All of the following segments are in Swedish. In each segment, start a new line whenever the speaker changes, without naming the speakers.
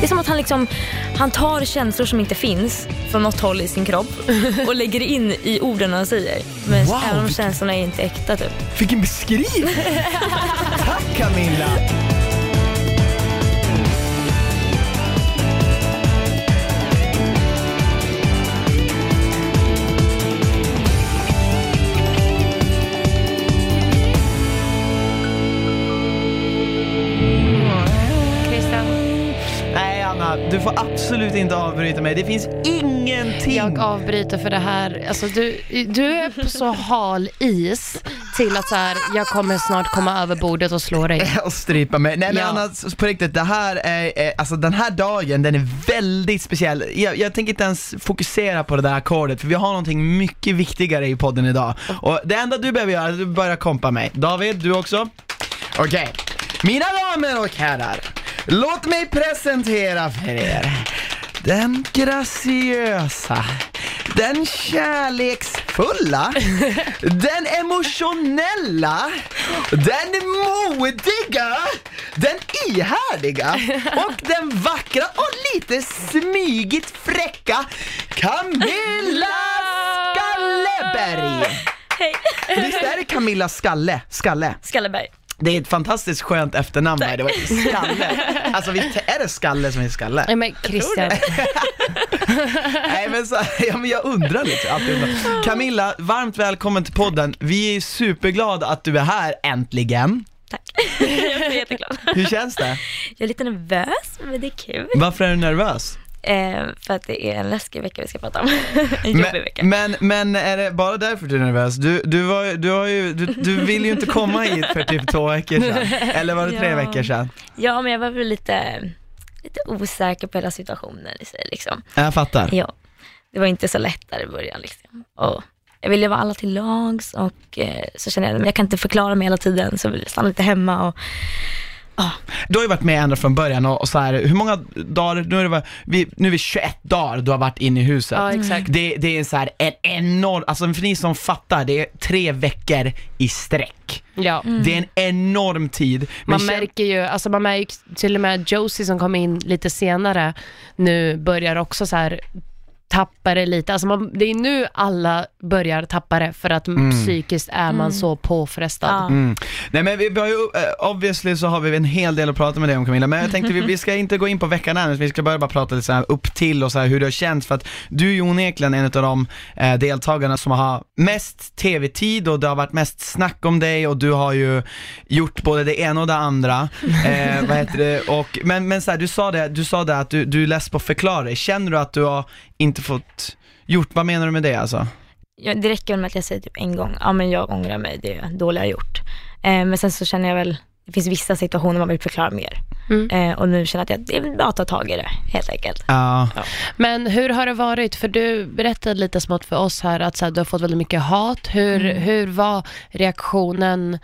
Det är som att han liksom, han tar känslor som inte finns från något håll i sin kropp och lägger in i orden han säger. Men
Wow,
även om
vilken-
känslorna är inte äkta typ.
Vilken beskrivning! Tack Camilla! Får absolut inte avbryta mig. Det finns ingenting.
jag avbryter för det här. Alltså, du, du är på så hal is till att så här, jag kommer snart komma över bordet och slå dig.
och strypa mig. Nej men
Ja.
Anna, s- på riktigt, det här är, alltså den här dagen, den är väldigt speciell. Jag, jag tänker inte ens fokusera på det där ackordet, för vi har någonting mycket viktigare i podden idag. Och det enda du behöver göra är att du börjar kompa mig. David, du också? Okej. Mina damer och herrar, låt mig presentera för er den graciösa, den kärleksfulla, den emotionella, den modiga, den ihärdiga och den vackra och lite smygigt fräcka Camilla Skalleberg!
Hej!
Visst är det Camilla Skalle? Skalle?
Skalleberg.
Det är ett fantastiskt skönt efternamn by the way. Skalle. Alltså visst är det Skalle som är Skalle?
Nej men Christian,
Nej men, så, ja, men jag undrar alltid undrar. Camilla, varmt välkommen till podden. Vi är superglada att du är här äntligen.
Tack. jag är jätteglad.
Hur känns det?
Jag är lite nervös, men det är kul.
Varför är du nervös?
Eh, för att det är en läskig vecka vi ska prata om. en jobbig
Men,
vecka.
men, men är det bara därför du är nervös? Du, du, var, du, har ju, du, du vill ju inte komma hit för typ två veckor sedan. Eller var det tre
Ja.
veckor sedan?
Ja, men jag var väl lite, lite osäker på hela situationen i sig liksom.
Jag fattar.
Ja, det var inte så lätt där i början liksom. Och jag ville vara alla till lags och eh, så kände jag att jag kan inte förklara mig hela tiden så jag ville stanna lite hemma och
Du har ju varit med ända från början och, och så här, hur många dagar, nu är, det, vi, nu är vi 21 dagar du har varit inne i huset.
ja exakt.
Det, det är så här en enorm, alltså för ni som fattar, det är tre veckor i sträck.
Ja.
Det är en enorm tid. Men
Man märker ju, alltså man märker till och med Josie som kom in lite senare nu börjar också så här tappa det lite. Alltså man, det är nu alla börjar tappa det för att psykiskt är man så påfrestad.
ja.
Mm. Nej men vi, vi har ju, eh, obviously så har vi en hel del att prata med dig om Camilla, men jag tänkte vi, vi ska inte gå in på veckan än, vi ska börja bara prata lite så här upp till och så här hur det har känts, för att du är ju onekligen en av de eh, deltagarna som har mest tv-tid och det har varit mest snack om dig och du har ju gjort både det ena och det andra. Eh, vad heter det? Och, men men så här, du sa det, du sa det att du, du är less på att förklara dig, känner du att du har inte fått gjort, vad menar du med det alltså?
Ja, det räcker väl med att jag säger typ en gång, ja men jag ångrar mig, det är dåligt jag gjort. Eh, men sen så känner jag väl, det finns vissa situationer man vill förklara mer.
Mm.
Eh, och nu känner jag att jag, det är bra att ta tag i det, helt enkelt.
Ja.
Men hur har det varit? För du berättade lite smått för oss här att så här, du har fått väldigt mycket hat. Hur,
Mm.
hur var reaktionen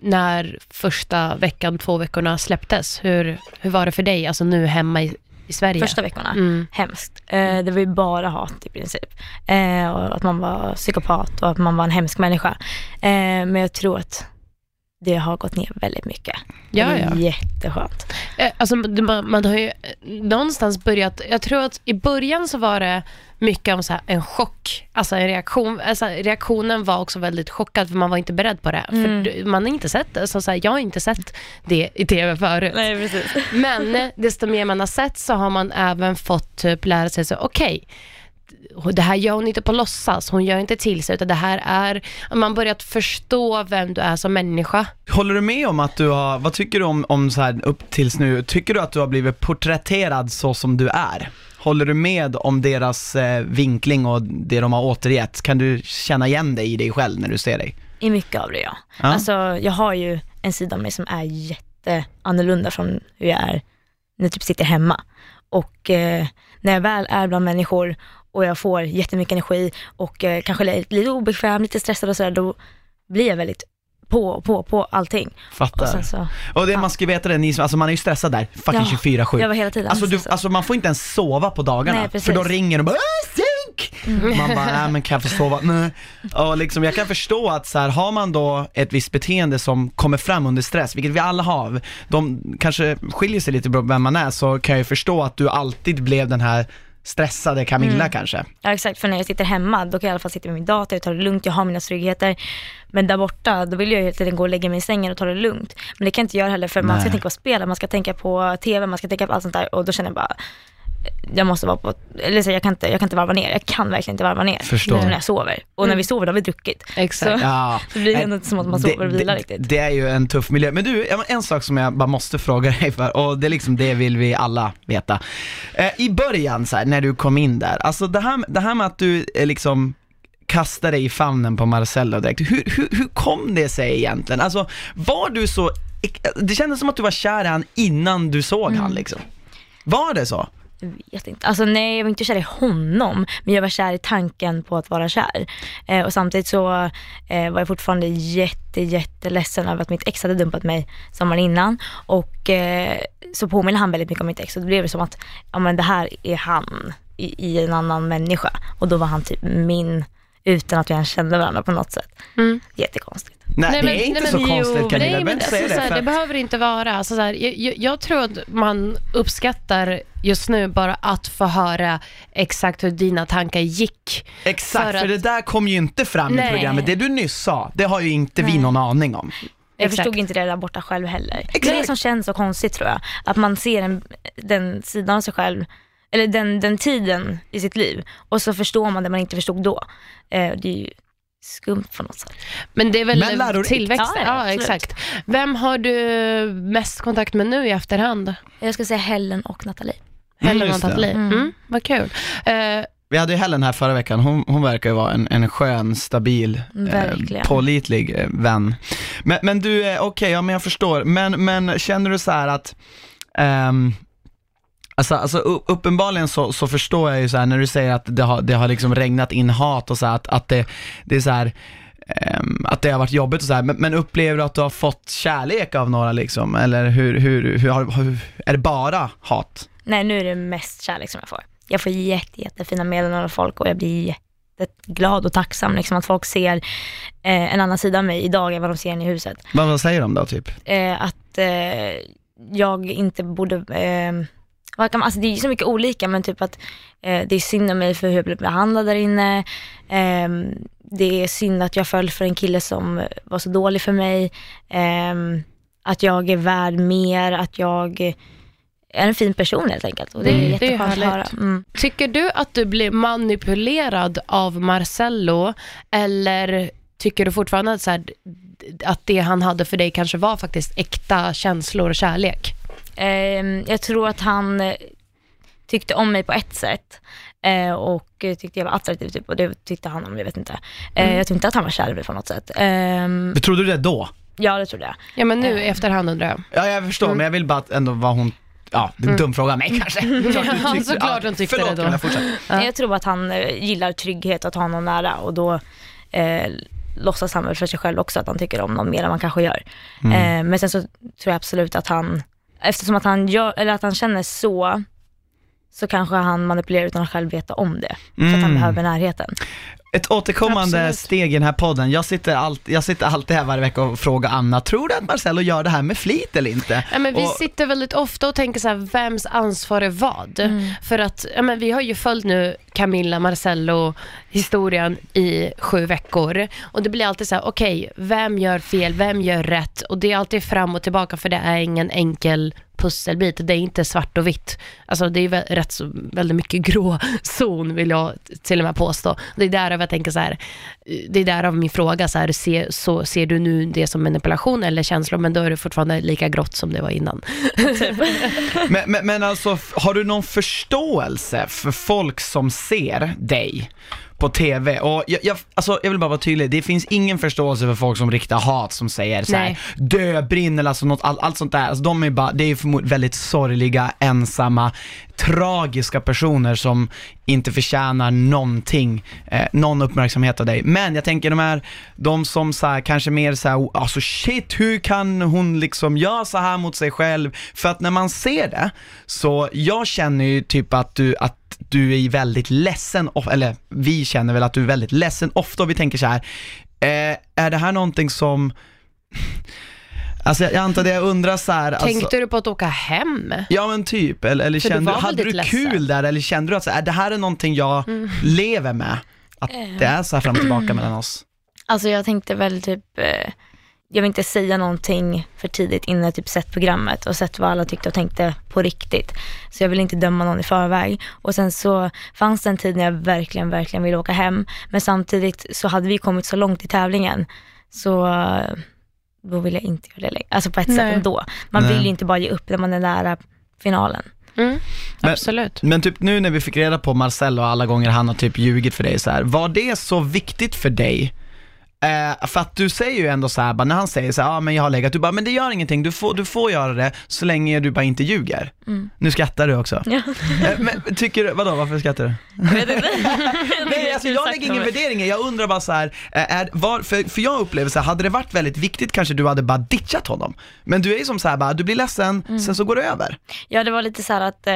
när första veckan, två veckorna släpptes? Hur, hur var det för dig, alltså nu hemma i, i Sverige?
Första veckorna,
Mm.
hemskt. Eh, det var ju bara hat i princip. Eh, och att man var psykopat och att man var en hemsk människa. Eh, men jag tror att det har gått ner väldigt mycket.
Ja, ja.
jätteskönt.
Eh, Alltså, man, man har ju någonstans börjat, jag tror att i början så var det mycket om så här, en chock, alltså en reaktion. Alltså, reaktionen var också väldigt chockad för man var inte beredd på det.
Mm.
För man har inte sett det, så, så här, jag har inte sett det i tv förut.
Nej, precis.
Men eh, desto mer man har sett så har man även fått typ lära sig så okej, det här gör hon inte på låtsas, hon gör inte till sig, utan det här är, man har börjat förstå vem du är som människa.
Håller du med om att du har, vad tycker du om, om så här upp tills nu, tycker du att du har blivit porträtterad så som du är? Håller du med om deras eh, vinkling och det de har återgett? Kan du känna igen dig i dig själv när du ser dig?
I mycket av det ja.
Ja.
Alltså jag har ju en sida av mig som är jätteannorlunda från hur jag är när jag typ sitter hemma. Och eh, när jag väl är bland människor och jag får jättemycket energi och eh, kanske lite, obekväm, lite stressad och sådär, då blir jag väldigt på, på, på allting. Och
Fattar.
sen så,
Och det
ja.
man ska veta det, ni alltså man är ju stressad där, fucking
Ja,
24-7.
jag var hela tiden
Alltså, du, alltså man får inte ens sova på dagarna,
Nej,
för då ringer de bara "Åh, synk! Man bara, nej men kan jag få sova? Nej. Och liksom, jag kan förstå att så här, har man då ett visst beteende som kommer fram under stress, vilket vi alla har, de kanske skiljer sig lite på vem man är, så kan jag ju förstå att du alltid blev den här stressade Camilla
Mm.
kanske.
Ja exakt, för när jag sitter hemma då kan jag i alla fall sitta med min dator, jag tar det lugnt, jag har mina tryggheter. Men där borta, då vill jag hela tiden gå och lägga mig i sängen och ta det lugnt. Men det kan jag inte göra heller för man ska
Nej.
tänka på spel, man ska tänka på TV, man ska tänka på allt sånt där och då känner jag bara jag måste vara på, eller så jag kan inte, jag kan inte varva ner, jag kan verkligen inte varva ner.
Förstår.
När jag sover. Och när vi sover då har vi druckit.
Exakt.
Så
Ja.
det blir ändå inte som att man sover och vilar
det,
riktigt.
det är ju en tuff miljö. Men du, en sak som jag bara måste fråga dig för, och det är liksom det vill vi alla veta. Eh, I början så här, när du kom in där, alltså det här, det här med att du eh, liksom kastade dig i famnen på Marcello direkt, hur, hur, hur kom det sig egentligen? Alltså var du så, det kändes som att du var kär i han innan du såg
Mm.
han liksom. Var det så?
Jag vet inte. Alltså nej, jag var inte kär i honom, men jag var kär i tanken på att vara kär. Eh, och samtidigt så eh, var jag fortfarande jätte, jätteledsen över att mitt ex hade dumpat mig sommaren innan. Och eh, så påminner han väldigt mycket om mitt ex och då blev det som att, ja men det här är han i, i en annan människa. Och då var han typ min, utan att vi ens kände varandra på något sätt.
Mm.
Jättekonstigt.
Nej,
Nej,
det
men-
är inte
nej,
så
men-
konstigt
jo,
Camilla,
nej,
men
alltså,
det.
så här,
för-
det behöver inte vara, alltså, så här, jag, jag, tror att man uppskattar just nu bara att få höra exakt hur dina tankar gick.
Exakt,
för
för,
att-
det där kom ju inte fram i programmet. Det du nyss sa, det har ju inte vi någon aning om.
Jag
Exakt.
förstod inte det där borta själv heller. Det är
Exakt.
det som känns så konstigt tror jag. Att man ser en, den sidan av sig själv, eller den, den tiden i sitt liv och så förstår man det man inte förstod då. Eh, det är ju skumt på något sätt.
Men det är väl
Men lärorikt.
tillväxt?
Ja,
Ja, exakt. Vem har du mest kontakt med nu i efterhand?
Jag ska säga Helen och Nathalie.
Helen och
just det.
Nathalie?
Mm.
Mm. vad kul. Eh,
Vi hade ju Helen här förra veckan, hon, hon verkar ju vara en, en skön, stabil, eh,
Verkligen.
pålitlig eh, vän. Men, men du, eh, okej, ja men jag förstår, men, men känner du så här att, ehm, Alltså, alltså uppenbarligen så, så förstår jag ju så här när du säger att det har, det har liksom regnat in hat och så här, att, att det, det är så här ehm, att det har varit jobbigt och så här, men, men upplever du att du har fått kärlek av några liksom? Eller hur, hur, hur, hur är det bara hat?
Nej, nu är det mest kärlek som jag får. Jag får jätte, jättefina meddelanden av folk och jag blir jätteglad och tacksam liksom, att folk ser eh, en annan sida av mig idag än vad de ser i huset.
Vad, vad säger de då typ?
eh, att eh, jag inte borde, alltså det är så mycket olika men typ att eh, det är synd om mig för hur jag blev behandlad där inne. Eh, det är synd att jag föll för en kille som var så dålig för mig. Eh, att jag är värd mer, att jag är en fin person helt enkelt. Och det är
Mm,
jätteskönt att höra. Mm.
tycker du att du blir manipulerad av Marcello eller tycker du fortfarande att, så här, att det han hade för dig kanske var faktiskt äkta känslor och kärlek?
Ehm, jag tror att han eh, tyckte om mig på ett sätt eh, och tyckte jag var attraktiv typ, och det tyckte han om, jag vet inte. Eh,
Mm.
Jag tror inte att han var kär i mig på något sätt. Ehm,
Du trodde det då?
ja, det trodde jag.
Ja men nu
Eh.
efterhand undrar jag.
Ja, jag förstår, men jag vill bara att ändå vad hon, ja, det är en dum fråga av mig kanske. Klart du
Mm. Ja,
tyckte-
såklart hon tyckte
förlåt,
det då.
Fortsätt.
Ja.
Jag tror att han gillar trygghet att ha någon nära och då eh, låtsas han väl för sig själv också att han tycker om någon mer än man kanske gör.
Mm.
Eh, men sen så tror jag absolut att han, eftersom att han, gör, eller att han känner så, så kanske han manipulerar utan att själv veta om det. För att han
Mm.
behöver närheten.
Ett återkommande
Absolut.
steg i den här podden, jag sitter, allt, jag sitter alltid här varje vecka och frågar Anna, tror du att Marcello gör det här med flit eller inte?
Ja, men vi
Och-
sitter väldigt ofta och tänker så här, vems ansvar är vad?
Mm.
För att ja, men vi har ju följt nu Camilla Marcello historien i sju veckor och det blir alltid så här, okej, vem gör fel, vem gör rätt? Och det är alltid fram och tillbaka för det är ingen enkel pusselbit, det är inte svart och vitt. Alltså det är rätt så, väldigt mycket grå zon vill jag till och med påstå. Det är därav jag tänker så här, det är därav min fråga så här, ser, så, ser du nu det som manipulation eller känslor, men då är det fortfarande lika grått som det var innan.
Men, men, men alltså, har du någon förståelse för folk som ser dig på TV? Och jag, jag, alltså, jag vill bara vara tydlig, det finns ingen förståelse för folk som riktar hat, som säger så här, dö, brinn eller alltså något, all, allt sånt där. Alltså, de är bara, det är förmodligen väldigt sorgliga, ensamma, tragiska personer som inte förtjänar någonting, eh, någon uppmärksamhet av dig. Men jag tänker de här, de som så här, kanske mer så här, alltså shit, hur kan hon liksom göra så här mot sig själv? För att när man ser det, så jag känner ju typ att du, att du är väldigt ledsen, eller vi känner väl att du är väldigt ledsen ofta och vi tänker så här, eh, är det här någonting som, alltså jag, jag antar det jag undrar så här, alltså,
Tänkte du på att åka hem?
Ja men typ, eller, eller
För du
kände,
var
hade du
ledsen. Mm.
kul där eller kände du att så här, det här är någonting jag lever med? Att det är så här fram och tillbaka mellan oss?
Alltså jag tänkte väl typ, eh, jag vill inte säga någonting för tidigt innan jag typ sett programmet och sett vad alla tyckte och tänkte på riktigt. Så jag vill inte döma någon i förväg. Och sen så fanns det en tid när jag verkligen, verkligen ville åka hem. Men samtidigt så hade vi kommit så långt i tävlingen så eh, då vill jag inte göra det längre. Alltså på ett
Nej.
sätt ändå. Man
Nej.
vill ju inte bara ge upp när man är nära finalen.
Mm,
Men-
absolut.
Men typ nu när vi fick reda på Marcel och alla gånger han har typ ljugit för dig så här, var det så viktigt för dig? Eh, för att du säger ju ändå så här, bara, när han säger så här, ah, men jag har legat, du bara, men det gör ingenting, du får, du får göra det så länge du bara inte ljuger.
Mm.
Nu skrattar du också.
Ja.
Eh, men tycker du, vadå, varför skrattar du?
Jag vet inte.
Nej, alltså, jag lägger ingen värdering i, jag undrar bara så här, eh, är, var, för, för jag upplever så här, hade det varit väldigt viktigt kanske du hade bara ditchat honom. Men du är ju som så här, bara, du blir ledsen,
Mm.
sen så går det över.
Ja, det var lite så här att eh,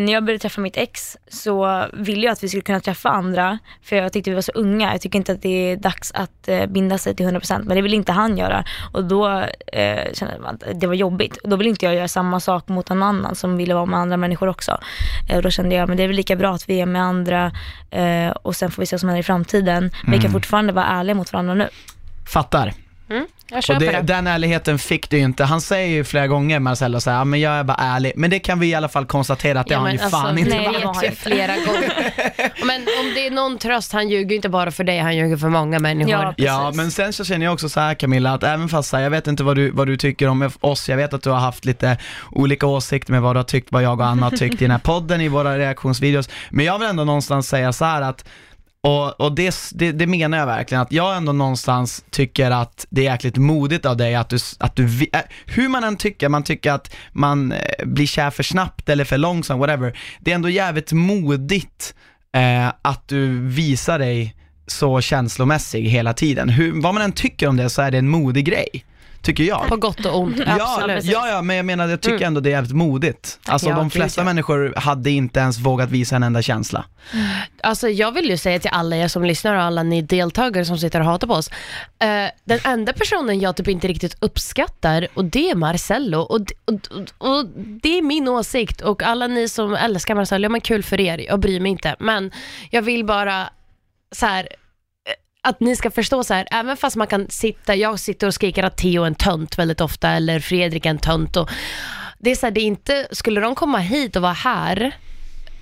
när jag började träffa mitt ex så ville jag att vi skulle kunna träffa andra för jag tyckte vi var så unga. Jag tycker inte att det är dags att eh, binda sig till 100% men det ville inte han göra och då eh, kände man att det var jobbigt. Och då ville inte jag göra samma sak mot någon annan som ville vara med andra människor också. Eh, och då kände jag men det är väl lika bra att vi är med andra eh, och sen får vi se vad som händer i framtiden. Men vi kan fortfarande vara ärliga mot varandra nu.
Fattar.
Mm, jag
Och det,
det.
den ärligheten fick du ju inte. Han säger ju flera gånger Marcello så här, men jag är bara ärlig. Men det kan vi i alla fall konstatera att det
Ja,
har han ju fan
alltså,
inte
nej,
varit.
det var han
vet jag flera gånger. Men om det är någon tröst, han ljuger ju inte bara för dig, han ljuger för många människor.
Ja.
Ja, men sen så känner jag också så här Camilla, att även fast här, jag vet inte vad du, vad du tycker om oss, jag vet att du har haft lite olika åsikter med vad du har tyckt, vad jag och Anna har tyckt i den här podden, i våra reaktionsvideos, men jag vill ändå någonstans säga så här att och, och det, det, det menar jag verkligen, att jag ändå någonstans tycker att det är jäkligt modigt av dig att du, att du, äh, hur man än tycker, man tycker att man eh, blir kär för snabbt eller för långsamt, whatever, det är ändå jävligt modigt eh, att du visar dig så känslomässig hela tiden. Hur, vad man än tycker om det så är det en modig grej, tycker jag.
På gott och ont,
Ja,
absolut.
ja, ja, men jag menar jag tycker
Mm.
ändå det är jävligt modigt. Alltså
Ja,
de
gud,
flesta
ja.
människor hade inte ens vågat visa en enda känsla.
Alltså jag vill ju säga till alla er som lyssnar och alla ni deltagare som sitter och hatar på oss. Eh, den enda personen jag typ inte riktigt uppskattar och det är Marcello. Och, d- och, och, och det är min åsikt och alla ni som älskar Marcello, ja men kul för er, jag bryr mig inte. Men jag vill bara så här att ni ska förstå så här, även fast man kan sitta, jag sitter och skriker att Theo är en tönt väldigt ofta eller Fredrik är en tönt och det är så här, det är inte, skulle de komma hit och vara här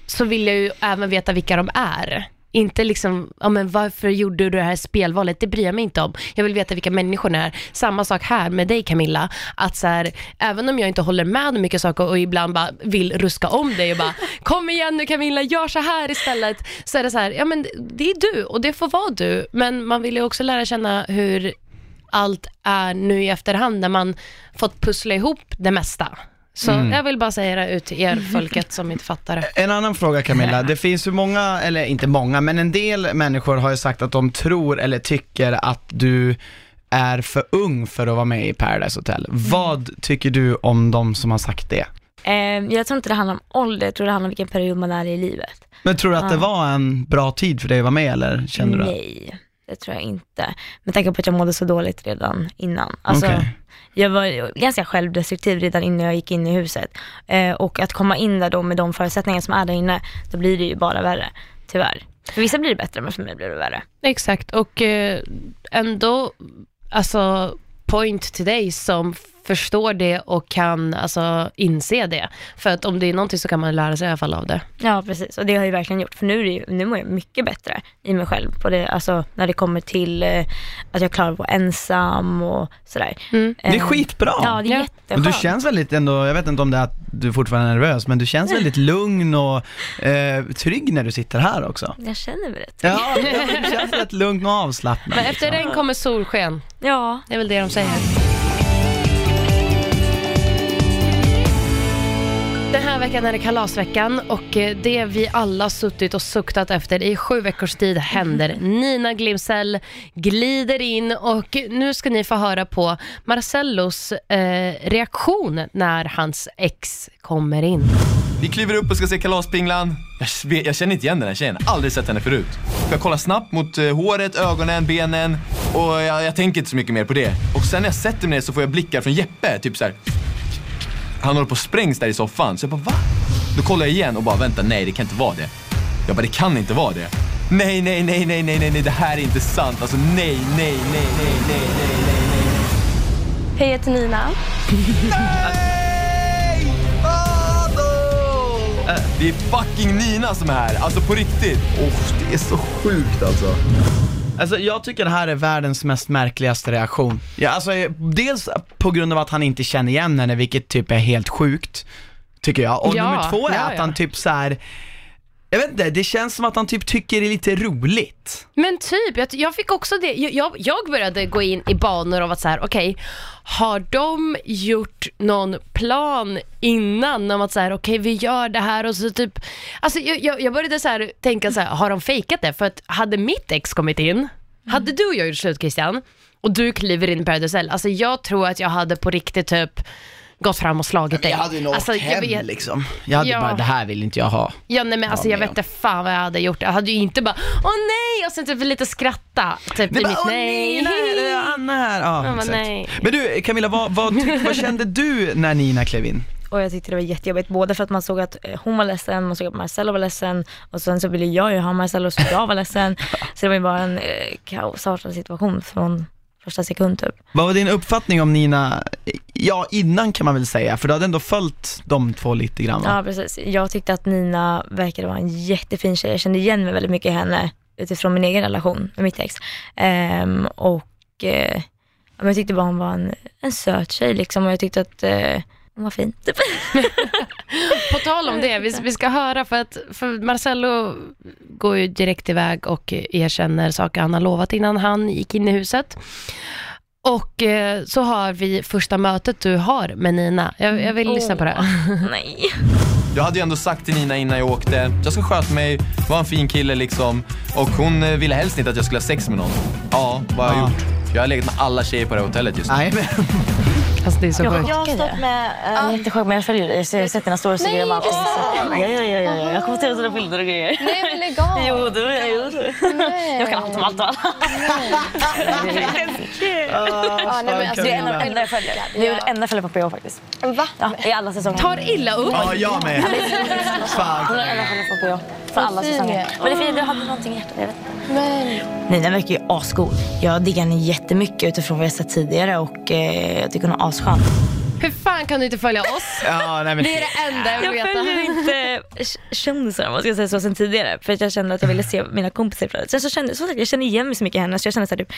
så vill jag ju även veta vilka de är. Inte liksom, ja men varför gjorde du det här spelvalet? Det bryr jag mig inte om. Jag vill veta vilka människorna är. Samma sak här med dig Camilla. Att så här, även om jag inte håller med om mycket saker och ibland bara vill ruska om dig och bara kom igen nu Camilla, gör så här istället. Så är det så här, ja men det är du och det får vara du. Men man vill ju också lära känna hur allt är nu i efterhand när man fått pussla ihop det mesta. Så
Mm.
jag vill bara säga det ut till er folket som inte fattar det.
En annan fråga Camilla, det finns ju många, eller inte många, men en del människor har ju sagt att de tror eller tycker att du är för ung för att vara med i Paradise Hotel. Vad tycker du om de som har sagt det?
Eh, jag tror inte det handlar om ålder, jag tror det handlar om vilken period man är i livet.
Men tror du att det var en bra tid för dig att vara med eller kände du att-
Nej, det tror jag inte. Med tanke på att jag mådde så dåligt redan innan. Alltså,
Okej.
Jag var ganska självdestruktiv redan innan jag gick in i huset. Eh, och att komma in där då med de förutsättningar som är där inne, då blir det ju bara värre, tyvärr. För vissa blir det bättre, men för mig blir det värre.
Exakt, och eh, ändå, alltså point till dig som förstår det och kan alltså inse det. För att om det är någonting så kan man lära sig i alla fall av det.
Ja, precis. Och det har jag verkligen gjort. För nu, är det ju, nu mår jag mycket bättre i mig själv. På det, alltså, när det kommer till eh, att jag klarar att vara ensam och sådär.
Mm.
Det är skitbra!
Ja, det är
Ja.
jätteskönt.
Men du känns väldigt ändå, jag vet inte om det är att du fortfarande är nervös, men du känns väldigt lugn och eh, trygg när du sitter här också.
Jag känner mig rätt.
Ja, du känns rätt lugn och avslappnad.
Men efter
liksom.
regn kommer solsken,
Ja,
det är väl det de säger. Här veckan är det kalasveckan och eh, det vi alla suttit och suktat efter i sju veckors tid händer. Nina Glimsell glider in och nu ska ni få höra på Marcellos eh, reaktion när hans ex kommer in.
Vi kliver upp och ska se Kalaspinglan. Jag, jag känner inte igen den här tjejen, aldrig sett henne förut. Jag kollar snabbt mot eh, håret, ögonen, benen och jag, jag tänker inte så mycket mer på det. Och sen när jag sätter mig ner så får jag blickar från Jeppe, typ så här. Han håller på att sprängs där i soffan. Så jag bara, va? Då kollar jag igen och bara, vänta, nej det kan inte vara det. Jag bara, det kan inte vara det. Nej, nej, nej, nej, nej, nej, nej, det här är inte sant. Alltså nej, nej, nej, nej, nej, nej, nej, nej.
Hej, jag heter Nina.
Nej! Vadå? Det är fucking Nina som är här, alltså på riktigt. Åh, det är så sjukt alltså.
Alltså jag tycker det här är världens mest märkligaste reaktion. Ja, alltså, dels på grund av att han inte känner igen henne, vilket typ är helt sjukt, tycker jag. Och
Ja,
nummer två är
ja,
att han typ så här jag vet inte, det känns som att han typ tycker det är lite roligt.
Men typ, jag, jag fick också det. Jag- Jag, jag började gå in i banor av att så här, okej, har de gjort någon plan innan om att så här, okej vi gör det här och så typ, alltså jag, jag, jag började så här, tänka så här, har de fejkat det? För att hade mitt ex kommit in, hade du och jag gjort slut Christian, och du kliver in i Paradise Hotel, alltså jag tror att jag hade på riktigt typ gått fram och slagit dig.
Jag hade ju nog
alltså,
åkt hem
vet-
liksom. Jag hade
Ja.
bara, det här vill inte jag ha.
Ja nej men alltså jag vet inte fan vad jag hade gjort. Jag hade ju inte bara, åh nej, och sen typ lite skratta. Typ i mitt nej.
nej, är Anna här. Ja,
men
exakt.
nej.
Men du Camilla, vad, vad, tyck- vad kände du när Nina klev in?
Och jag tyckte det var jättejobbigt, både för att man såg att eh, hon var ledsen, man såg att Marcello var ledsen och sen så ville jag ju ha Marcello så jag var ledsen. Så det var ju bara en eh, kaosartad situation från första sekund typ.
Vad var din uppfattning om Nina, ja innan kan man väl säga, för du hade ändå följt de två lite grann va?
Ja precis, jag tyckte att Nina verkade vara en jättefin tjej, jag kände igen mig väldigt mycket i henne utifrån min egen relation med mitt ex. Ehm, och eh, jag tyckte bara hon var en, en söt tjej liksom och jag tyckte att eh, hon var fin. Typ.
På tal om det, vi, vi ska höra för att för Marcello går ju direkt iväg och erkänner saker han har lovat innan han gick in i huset. Och eh, så har vi första mötet du har med Nina. Jag, jag vill lyssna på det.
Nej.
Jag hade ju ändå sagt till Nina innan jag åkte, jag ska sköta mig, vara en fin kille liksom. Och hon eh, ville helst inte att jag skulle ha sex med någon. Ja, vad har jag
Ja.
gjort? Jag har legat med alla tjejer på det här hotellet just nu.
Nej men,
Alltså det är så
Jag,
sjukt.
jag har stått med äh, jättesjuk, men jag följer dig. Jag har sett dina stories och grejer. Ja, ja, ja, ja, ja. Jag kommer till dina bilder och grejer.
Nej, men lägg av.
Jo, du, jo, du. Jag kan allt om allt och alla.
Alltså,
Det är
är
enda, enda jag följer. Det är det enda jag följer på PH faktiskt.
Va?
Ja, I alla säsonger.
Tar illa upp.
ja jag med. Fan.
Hon är enda jag följer på PH. För alla säsonger. Men det du hade någonting i hjärtat, jag vet inte.
Men,
den verkar ju ascool. Jag diggar henne jättemycket utifrån vad jag sett tidigare och eh, jag tycker hon är asskön.
Hur fan kan du inte följa oss?
Ja, nej men,
Det är det enda jag vill
Jag
veta.
följer inte k- kändisar om man ska säga så sen tidigare för att jag kände att jag ville se mina kompisar det. Sen så kände så sagt, jag känner igen mig så mycket i henne så jag kände såhär typ,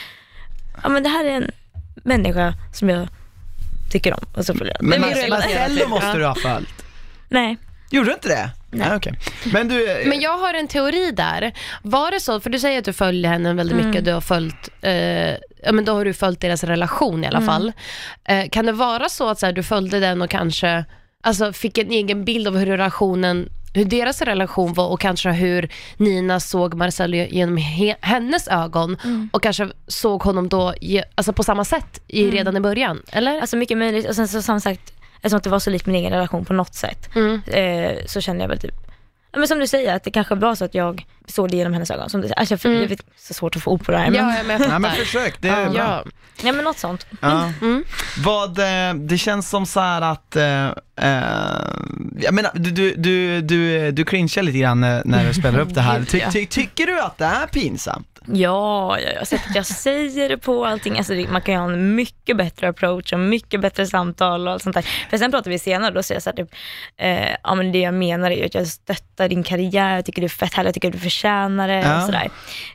ja men det här är en människa som jag tycker om och så följer jag.
men. Marcello måste du ha följt.
Nej.
Gjorde du inte det? Nej. okej. Men du,
Men jag har en teori där. Var det så, för du säger att du följer henne väldigt mycket, du har följt, eh, ja men då har du följt deras relation i alla fall. Eh, kan det vara så att så här, du följde den och kanske alltså, fick en egen bild av hur relationen hur deras relation var och kanske hur Nina såg Marcello genom he- hennes ögon och kanske såg honom då ge, alltså på samma sätt i, redan i början, eller?
Alltså mycket möjligt och sen så som sagt, eftersom att det var så likt min egen relation på något sätt
Mm.
eh, så kände jag väl typ Ja, men som du säger, att det kanske var så att jag såg det genom hennes ögon. Som du, säger. alltså jag,
Mm.
jag vet, så svårt att få ord på det här. Men,
Ja, ja, men jag
nej men försök, det är bra.
Ja.
ja, men något sånt.
Ja.
Mm.
Vad, eh, det känns som så här att, eh, eh, jag menar, du, du, du, du, du cringear lite grann när, när du spelar upp det här. Ty, ty, tycker du att det är pinsamt?
Ja, ja, ja. sättet jag säger det på allting. Alltså, man kan ju ha en mycket bättre approach och mycket bättre samtal och allt sånt där. För sen pratar vi senare och då säger jag så här, typ, eh, ja men det jag menar är att jag stöttar din karriär, jag tycker du är fett härlig, jag tycker du förtjänar det
Ja.
och sådär.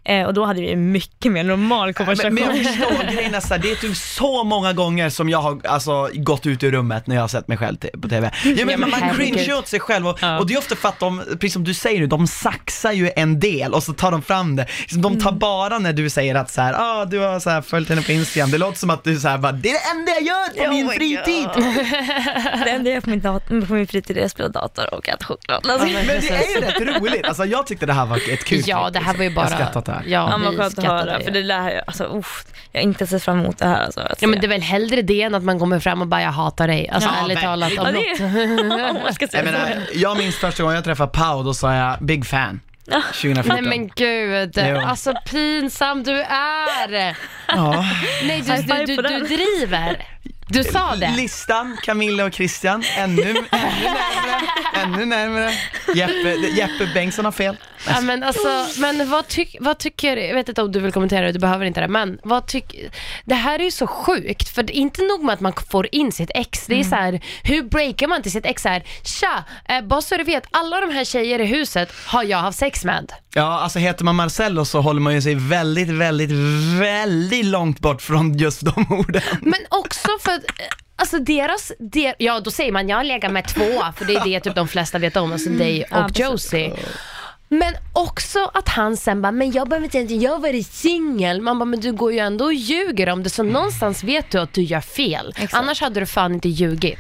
Eh, och då hade vi mycket mer normal konversation.
Men, men jag förstår, grejen är det är typ så många gånger som jag har alltså, gått ut ur rummet när jag har sett mig själv på TV. Ja, men,
men
man cringear åt sig själv och,
Ja.
och det är ofta för att de, precis som du säger nu, de saxar ju en del och så tar de fram det. Liksom, De tar bara när du säger att så här, ah, du har så här följt henne på Instagram, det låter som att du så här, bara, det är det enda jag gör på
Oh
min fritid.
Det enda jag gör på min, dat- på min fritid är att spela dator och äta choklad. Alltså,
Ja, men-
det är ju rätt roligt, alltså jag tyckte det här var ett kul
Ja, det här var ju bara...
Jag skrattat här.
Ja,
Ja, men skönt att höra, för det lär jag, alltså, uff, jag har inte sett fram emot det här. Alltså, att
Ja men det är väl hellre det än att man kommer fram och bara jag hatar dig. Alltså
Ja,
ärligt
men-
talat om
Ja, det
något.
är, om man ska
Jag, menar, jag minns första gången jag träffade Pau, då sa jag big fan. 2014.
Nej men gud,
Jo.
alltså pinsam du är.
Ja.
Nej du, du, du, du driver. Du sa det.
Listan, Camilla och Christian, ännu, ännu närmare, ännu närmare. Jeppe, Jeppe Bengtsson har fel.
Ja, men alltså, men vad, tyck, vad tycker, jag vet inte om du vill kommentera det, du behöver inte det, men vad tycker, det här är ju så sjukt, för det är inte nog med att man får in sitt ex, det är så här, hur breakar man till sitt ex så här, tja, eh, bara så du vet, alla de här tjejer i huset har jag haft sex med.
Ja, alltså heter man Marcello så håller man ju sig väldigt, väldigt, väldigt långt bort från just de orden.
Men också för alltså deras, der, ja då säger man jag har legat med två, för det är det typ de flesta vet om, alltså dig
Ja,
och. Josie. Men också att han sen bara, men jag behöver inte, jag har varit singel. Man bara, men du går ju ändå och ljuger om det, så någonstans vet du att du gör fel.
Exakt.
Annars hade du fan inte ljugit.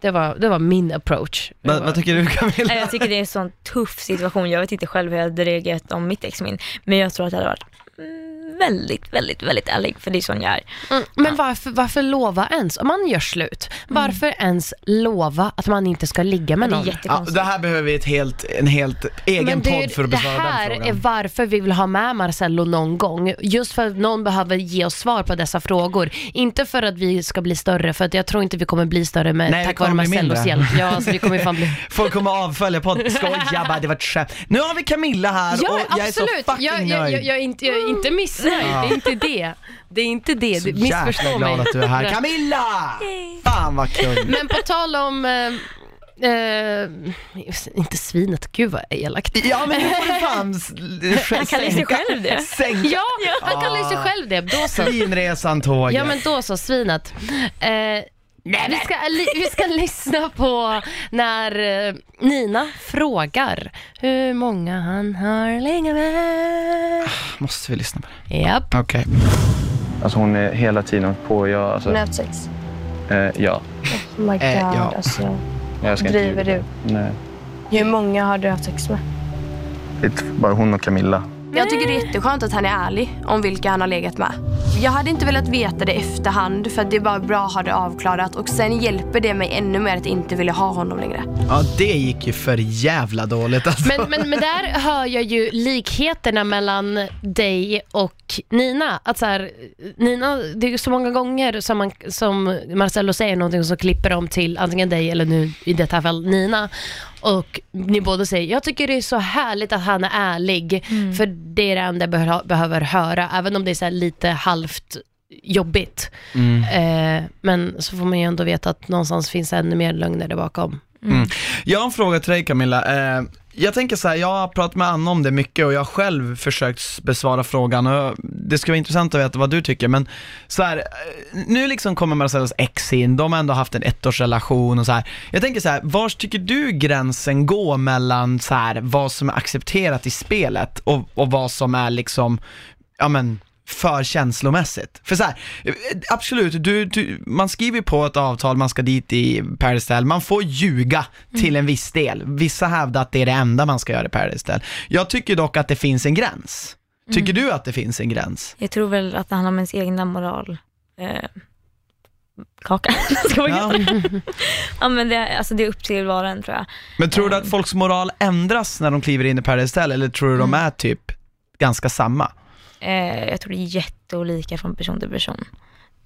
Det var, det var min approach. Det
Vad,
var-
vad tycker du Camilla?
Jag tycker det är en sån tuff situation. Jag vet inte själv hur jag hade reagerat om mitt ex min. Men jag tror att jag hade varit mm, väldigt, väldigt, väldigt ärlig. För det är sån jag är.
Mm, men varför, varför lova ens? Om man gör slut, varför ens lova att man inte ska ligga med
Det är
någon?
Ja,
jättekonstigt.
det här behöver vi ett helt, en helt egen
Men det, är-
podd för att
det
besvara
här
den
är
frågan.
varför vi vill ha med Marcello någon gång. Just för att någon behöver ge oss svar på dessa frågor. Inte för att vi ska bli större, för att jag tror inte vi kommer bli större med,
Nej,
tack vare Marcellos hjälp. Ja, alltså, vi kommer fan bli...
Folk kommer avfölja podden, skoja bara, det var ett skämt. Nu har vi Camilla här
Ja,
och jag är så
absolut.
fucking
jag, jag,
nöjd.
jag, jag, är inte, jag är inte missnöjd. Det är inte det. Det är inte det.
så
det
jäkla
missförstå
glad
mig.
att du är här. Camilla! Fan vad kul.
Men på tal om... Eh, eh, inte svinet, gud vad elakt.
Ja men nu får du fan s-
Han kallar sig själv det.
Sänka
Ja, han kallar ju sig själv det. Då så.
svinresan tåget.
Ja men då så, svinet. Eh, vi, ska, vi ska lyssna på när eh, Nina frågar hur många han har legat med.
Måste vi lyssna på det?
Japp.
Okej.
Alltså hon är hela tiden på. Jag, alltså,
Har ni haft sex?
eh, ja.
Oh my god,
Eh, ja.
alltså.
Jag ska inte
Driver
ljuga.
du?
Nej.
Hur många har du haft sex med?
Det är t- bara hon och Camilla.
Jag tycker det är jätteskönt att han är ärlig om vilka han har legat med. Jag hade inte velat veta det efterhand för att det är bara bra att ha det avklarat och sen hjälper det mig ännu mer att inte vilja ha honom längre.
Ja det gick ju för jävla dåligt alltså.
Men, men, men där hör jag ju likheterna mellan dig och Nina. Att så här, Nina, det är ju så många gånger som, man, som Marcello säger någonting och så klipper de till antingen dig eller nu i detta fall Nina. Och ni båda säger, jag tycker det är så härligt att han är ärlig. För det är det enda jag behö- behöver höra, även om det är så här lite halvt jobbigt.
Mm.
Eh, men så får man ju ändå veta att någonstans finns ännu mer lögner där bakom.
Mm. Jag har en fråga till dig Camilla. Eh, jag tänker så här, jag har pratat med Anna om det mycket och jag har själv försökt besvara frågan och det skulle vara intressant att veta vad du tycker men så här, eh, nu liksom kommer Marcellos ex in, de har ändå haft en ettårsrelation och så här. Jag tänker så här, var tycker du gränsen går mellan så här, vad som är accepterat i spelet och, och vad som är liksom, ja men för känslomässigt. För så här, eh, absolut, du, du, man skriver på ett avtal, man ska dit i Paradise Hotel, man får ljuga till en viss del. Vissa hävdar att det är det enda man ska göra i Paradise Hotel. Jag tycker dock att det finns en gräns. Tycker du att det finns en gräns?
Jag tror väl att det handlar om ens egna moral. Eh, kaka. Ska man
Ja.
ja. men det, är- alltså det är upp till var en tror jag.
Men tror du att folks moral ändras när de kliver in i Paradise Hotel eller tror du de är typ ganska samma?
Eh, jag tror det är jätteolika från person till person.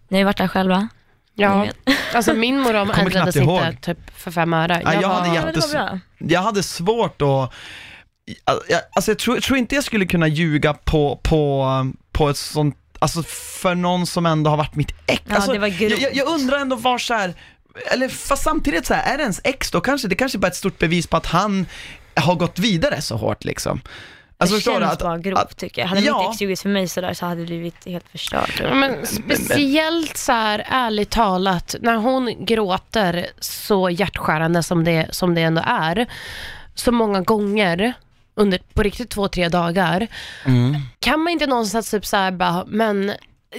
Ni har ju varit där själva.
Ja, alltså min moral ändrades inte
ihåg.
typ för fem öre.
Ja, jag hade
var-
var
jättes- jag hade svårt att, jag, alltså jag tror, jag tror inte jag skulle kunna ljuga på, på, på ett sånt, alltså för någon som ändå har varit mitt ex.
Ja,
alltså,
det var grovt.
jag, jag, jag undrar ändå var så här, eller fast samtidigt så här, är det ens ex då kanske, det kanske bara är ett stort bevis på att han har gått vidare så hårt liksom. Alltså
det känns
Att,
bara grovt
att-
tycker jag. Hade
Ja.
mitt ex ljugit för mig sådär så hade det blivit helt förstört.
Ja, men speciellt så här, ärligt talat, när hon gråter så hjärtskärande som det, som det ändå är, så många gånger under på riktigt två, tre dagar,
Mm.
kan man inte någonstans typ så här bara, men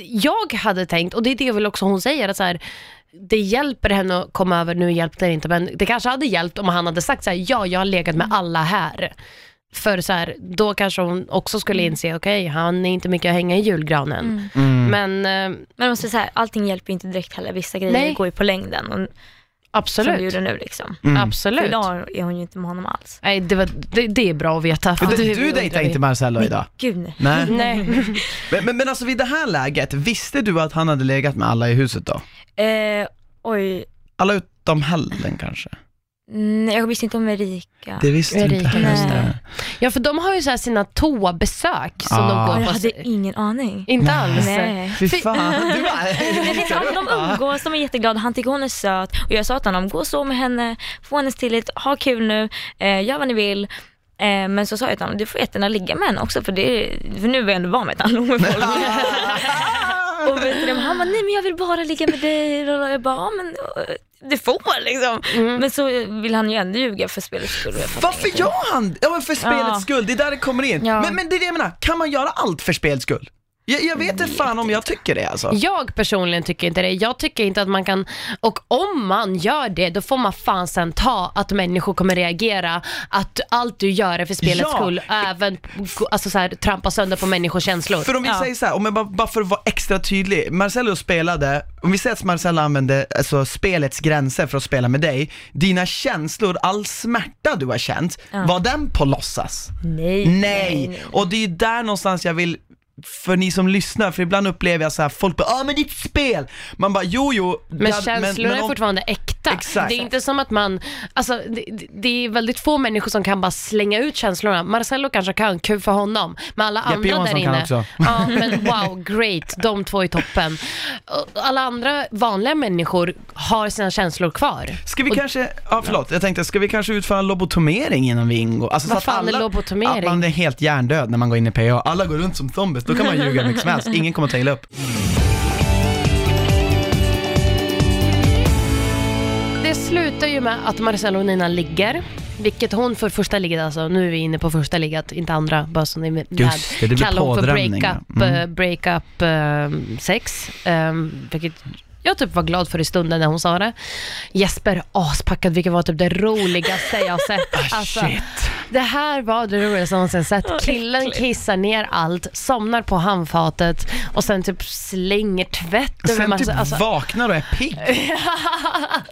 jag hade tänkt, och det är det väl också hon säger, att så här, det hjälper henne att komma över, nu hjälpte det inte, men det kanske hade hjälpt om han hade sagt så här, ja, jag har legat med alla här. För så här, då kanske hon också skulle inse, okej, han är inte mycket att hänga i julgranen.
Mm.
Men eh,
Men måste säga, allting hjälper inte direkt heller. Vissa grejer
Nej.
går ju på längden. Och, som vi
absolut,
gjorde nu liksom.
Mm.
För
absolut.
idag är hon ju inte med honom alls.
Nej, det, var, det, det är bra att veta. för
Du,
det-
du dejtar inte. Marcello idag?
Gud nej.
Nej.
Nej.
Men, men, men alltså vid det här läget, visste du att han hade legat med alla i huset då?
Eh, oj,
Alla utom Helen kanske?
Nej, jag visste inte om Erika.
Det visste
Erika,
inte
det.
Ja, för de har ju så här sina toabesök som
Ah.
de går
jag
på.
hade ingen aning.
Inte alls.
Nej.
Fy fan, du bara...
De umgås, de är jätteglada, han tycker hon är söt och jag sa till honom, gå och sov med henne, få hennes tillit, ha kul nu, eh, gör vad ni vill. Eh, men så sa jag till honom, du får jättegärna ligga med henne också för, det, för nu är jag ändå van med att han med folk. och vet du, han bara, nej men jag vill bara ligga med dig. Och jag bara, ja men eh, du får liksom. Men så vill han ju ändå ljuga för spelets skull.
Varför gör han Ja men för spelets
Ja.
skull, det är där det kommer in.
Ja.
Men, men det är det jag menar, kan man göra allt för spelets skull? Jag, jag vet inte fan om jag tycker det alltså.
Jag personligen tycker inte det. Jag tycker inte att man kan, och om man gör det, då får man fan sen ta att människor kommer reagera, att allt du gör är för spelets
Ja.
skull, även alltså så här, trampa sönder på människors känslor.
För om vi
Ja.
säger så här, om jag bara, bara för att vara extra tydlig, Marcello spelade, om vi säger att Marcello använde alltså, spelets gränser för att spela med dig, dina känslor, all smärta du har känt, var den på låtsas?
Nej,
Nej! Och det är ju där någonstans jag vill för ni som lyssnar, för ibland upplever jag så här, folk bara ah men det är ett spel! Man bara jo jo,
Men
det-
känslorna är
om-
fortfarande äkta.
Exakt.
Det är inte som att man, alltså det, det är väldigt få människor som kan bara slänga ut känslorna. Marcello kanske kan, kul för honom. Men alla
Jeppe
andra
Johansson
där
kan
inne.
också.
Ja, men wow, great. De två är toppen. Alla andra vanliga människor har sina känslor kvar.
Ska vi
Och-
kanske, ja förlåt, jag tänkte, ska vi kanske utföra en lobotomering innan vi ingår? Alltså,
Vad fan är lobotomering?
Att man är helt hjärndöd när man går in i PA. Alla går runt som zombies, då kan man ljuga mycket som helst. Ingen kommer att ta illa upp.
Det slutar ju med att Marcello och Nina ligger. Vilket hon för första ligget alltså, nu är vi inne på första ligget, inte andra, bara så ni.
Just det, det blir
Kallar hon för
pådrömning,
breakup,
ja. Mm.
eh, breakup eh, sex. Um, vilket jag typ var glad för i stunden när hon sa det. Jesper aspackad, vilket var typ det roligaste jag sett. Alltså,
Ah, Shit.
det här var det roligaste jag någonsin sett. Killen kissar ner allt, somnar på handfatet och sen typ slänger tvätt över
Sen
massa...
typ
alltså,
vaknar och är pigg.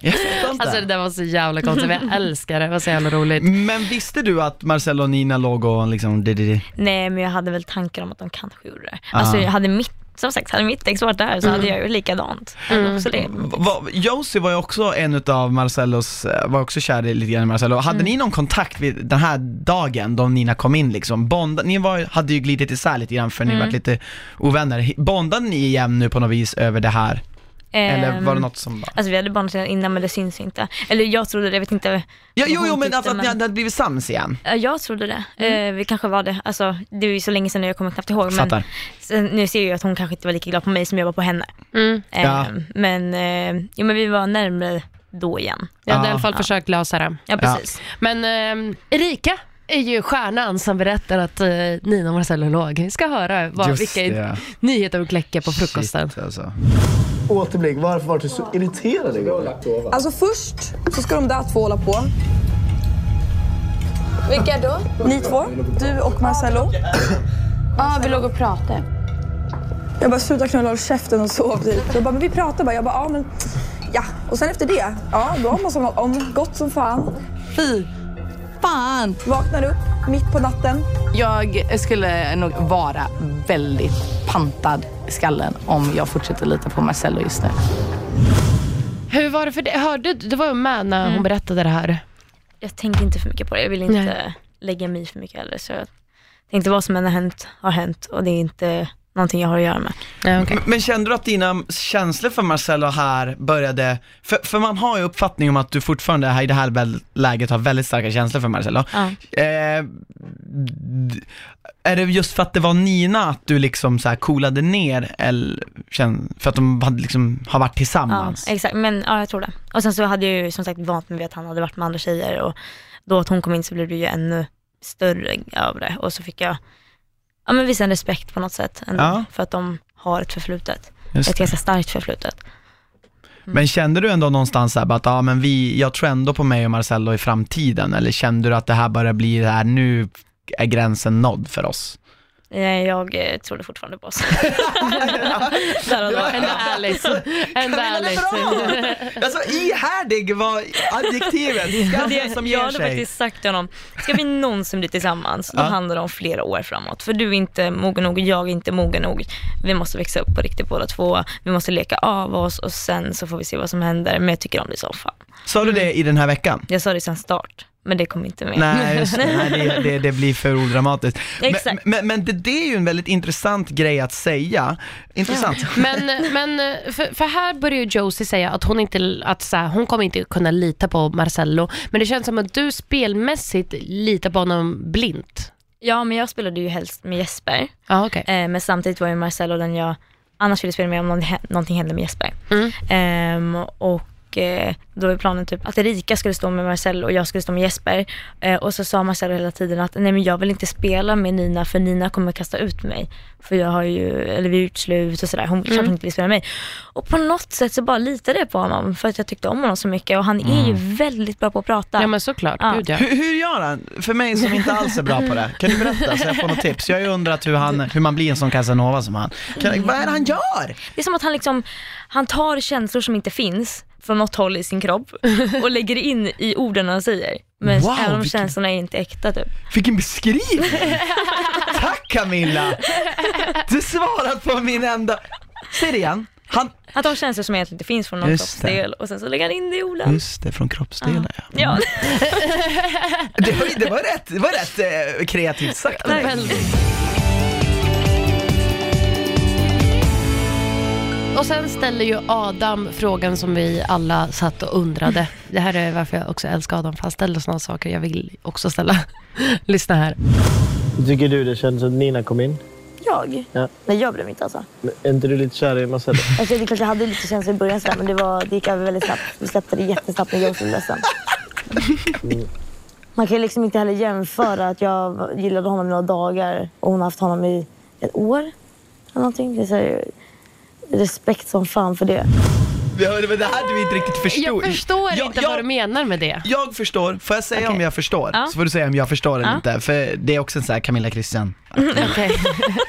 Jag fattar inte.
Alltså det där var så jävla konstigt, men jag älskar det. Det var så jävla roligt.
Men visste du att Marcello och Nina låg och liksom, di.
Nej men jag hade väl tankar om att de kanske gjorde det. Alltså
Ah.
jag hade mitt, som sagt, hade mitt ex varit där så hade jag gjort likadant. Mm. Också det.
Va, Josie var ju också en utav Marcellos, eh, var också kär i lite grann i Marcello. Hade ni någon kontakt vid den här dagen då Nina kom in liksom? Bonda, ni var, hade ju glidit isär lite grann för ni var lite ovänner. Bondade ni igen nu på något vis över det här? Eller var det
Ehm,
något som bara...
Alltså vi hade bondat redan innan men det syns inte. Eller jag trodde det, jag vet inte.
Ja, jo, jo men alltså att ni hade blivit sams igen.
Ja, Jag trodde det. Eh, vi kanske var det. Alltså, det är ju så länge sedan nu, jag kommer knappt ihåg. Men sen, nu ser jag ju att hon kanske inte var lika glad på mig som jag var på henne.
Mm.
Eh,
Ja.
Men, eh, jo, men vi var närmare då igen.
Jag hade
Ja.
i alla fall försökt lösa det.
Ja precis.
Men eh, Erika är ju stjärnan som berättar att eh, Nina och Marcello låg. Vi ska höra vad,
Just
vilka
det.
nyheter och kläcker på frukosten.
Shit, alltså.
Återblick, varför var du så irriterad igår?
Alltså först så ska de där två hålla på.
Vilka då?
Ni två, du och Marcello.
Ja, vi låg och pratade.
Jag bara sluta knulla, håll käften och sov typ. Jag bara, men vi pratar bara. Jag bara, ja men ja. Och sen efter det, ja då har man somnat om gott som fan.
Fy fan!
Vaknar upp mitt på natten.
Jag skulle nog vara väldigt pantad i skallen om jag fortsätter lita på Marcello just nu.
Hur var det för dig? Hörde du? Du var ju med när hon berättade det här.
Jag tänkte inte för mycket på det. Jag vill inte
Nej.
lägga mig i för mycket heller. Så jag tänkte vad som än har hänt, har hänt och det är inte någonting jag har att göra med.
Ja, okay.
Men- kände du att dina känslor för Marcello här började, för, för man har ju uppfattning om att du fortfarande här i det här läget har väldigt starka känslor för Marcello.
Ja.
Eh, är det just för att det var Nina att du liksom så här coolade ner, eller för att de hade liksom, har varit
Ja,
tillsammans?
exakt. Men ja, jag tror det. Och sen så hade jag ju som sagt vant mig vid att han hade varit med andra tjejer och då att hon kom in så blev det ju ännu större av det och så fick jag ja, men visa en respekt på något sätt ändå,
Ja.
för att de har ett förflutet.
Just
Ett ganska starkt förflutet.
Men kände du ändå någonstans här, att ja, men vi, jag tror ändå på mig och Marcello i framtiden, eller kände du att det här börjar bli det här, nu är gränsen nådd för oss?
Eh, Jag eh, trodde fortfarande på oss. Där och då.
Ändå ärligt. Ändå ärligt.
Alltså ihärdig var adjektivet,
Det,
som
jag
ger
hade
sig.
faktiskt sagt till honom, ska vi någonsin bli tillsammans, då
Ja.
handlar det om flera år framåt. För du är inte mogen nog, jag är inte mogen nog. Vi måste växa upp på riktigt båda två, vi måste leka av oss och sen så får vi se vad som händer. Men jag tycker om det så fan.
Sa du det i den här veckan?
Jag sa det sen start, men det kom inte med.
Nej, just det, nej det, det, det blir för odramatiskt. Men,
Exakt.
men, men det, det är ju en väldigt intressant grej att säga. Intressant.
Men, men för, för här börjar ju Josie säga att hon inte, att så här, hon kommer inte kunna lita på Marcello. Men det känns som att du spelmässigt litar på honom blint.
Ja, men jag spelade ju helst med Jesper.
Ja, okej.
Eh, men samtidigt var ju Marcello den jag annars ville spela med om någonting, hä- någonting hände med Jesper.
Mm.
Ehm, och eh, då var planen typ att Erika skulle stå med Marcello och jag skulle stå med Jesper. Eh, och så sa Marcello hela tiden att nej men jag vill inte spela med Nina för Nina kommer kasta ut mig. För jag har ju, eller vi är utslut och sådär. Hon hon inte vill spela med mig. Och på något sätt så bara litade jag på honom för att jag tyckte om honom så mycket och han är ju väldigt bra på att prata.
Ja men såklart,
Ja.
gud ja.
Hur, hur gör han? För mig som inte alls är bra på det. Kan du berätta så jag får något tips? Jag har ju undrat hur, han, hur man blir en sån Casanova som han. Kan, vad är det han gör?
Det är som att han liksom, han tar känslor som inte finns från något håll i sin kropp och lägger in i orden han säger. Men
Wow,
även om
vilken-
känslorna är inte äkta typ.
Vilken beskrivning! Tack Camilla! Du svarat på min enda... Säg det igen. Han...
Han tar känslor som egentligen inte finns från någon
Just det.
kroppsdel och sen så lägger han in det i orden.
Just det, från kroppsdelar ja.
Ja,
Det var, det var rätt, det var rätt eh, kreativt sagt.
Och sen ställer ju Adam frågan som vi alla satt och undrade. Det här är varför jag också älskar Adam, för han ställer sådana saker jag vill också ställa. Lyssna här.
Tycker du det kändes att Nina kom in?
Jag?
Ja.
Nej, jag blev inte alltså.
Men Är inte du lite kär i Marcello?
alltså det är klart jag hade lite känslor i början sådär, men det, var, det gick över väldigt snabbt. Vi släppte det jättesnabbt när jag blev ledsen. Man kan ju liksom inte heller jämföra att jag gillade honom några dagar och hon har haft honom i ett år. Eller någonting. Det är så här, respekt som fan för det.
Ja, det var det här du inte riktigt förstod.
Jag förstår
Jag-
inte
jag-
vad du menar med det.
Jag förstår, får jag säga
Okej.
om jag förstår?
Ja.
Så får du säga om jag förstår eller
Ja.
inte, för det är också en sån här Camilla Christian.
Okej.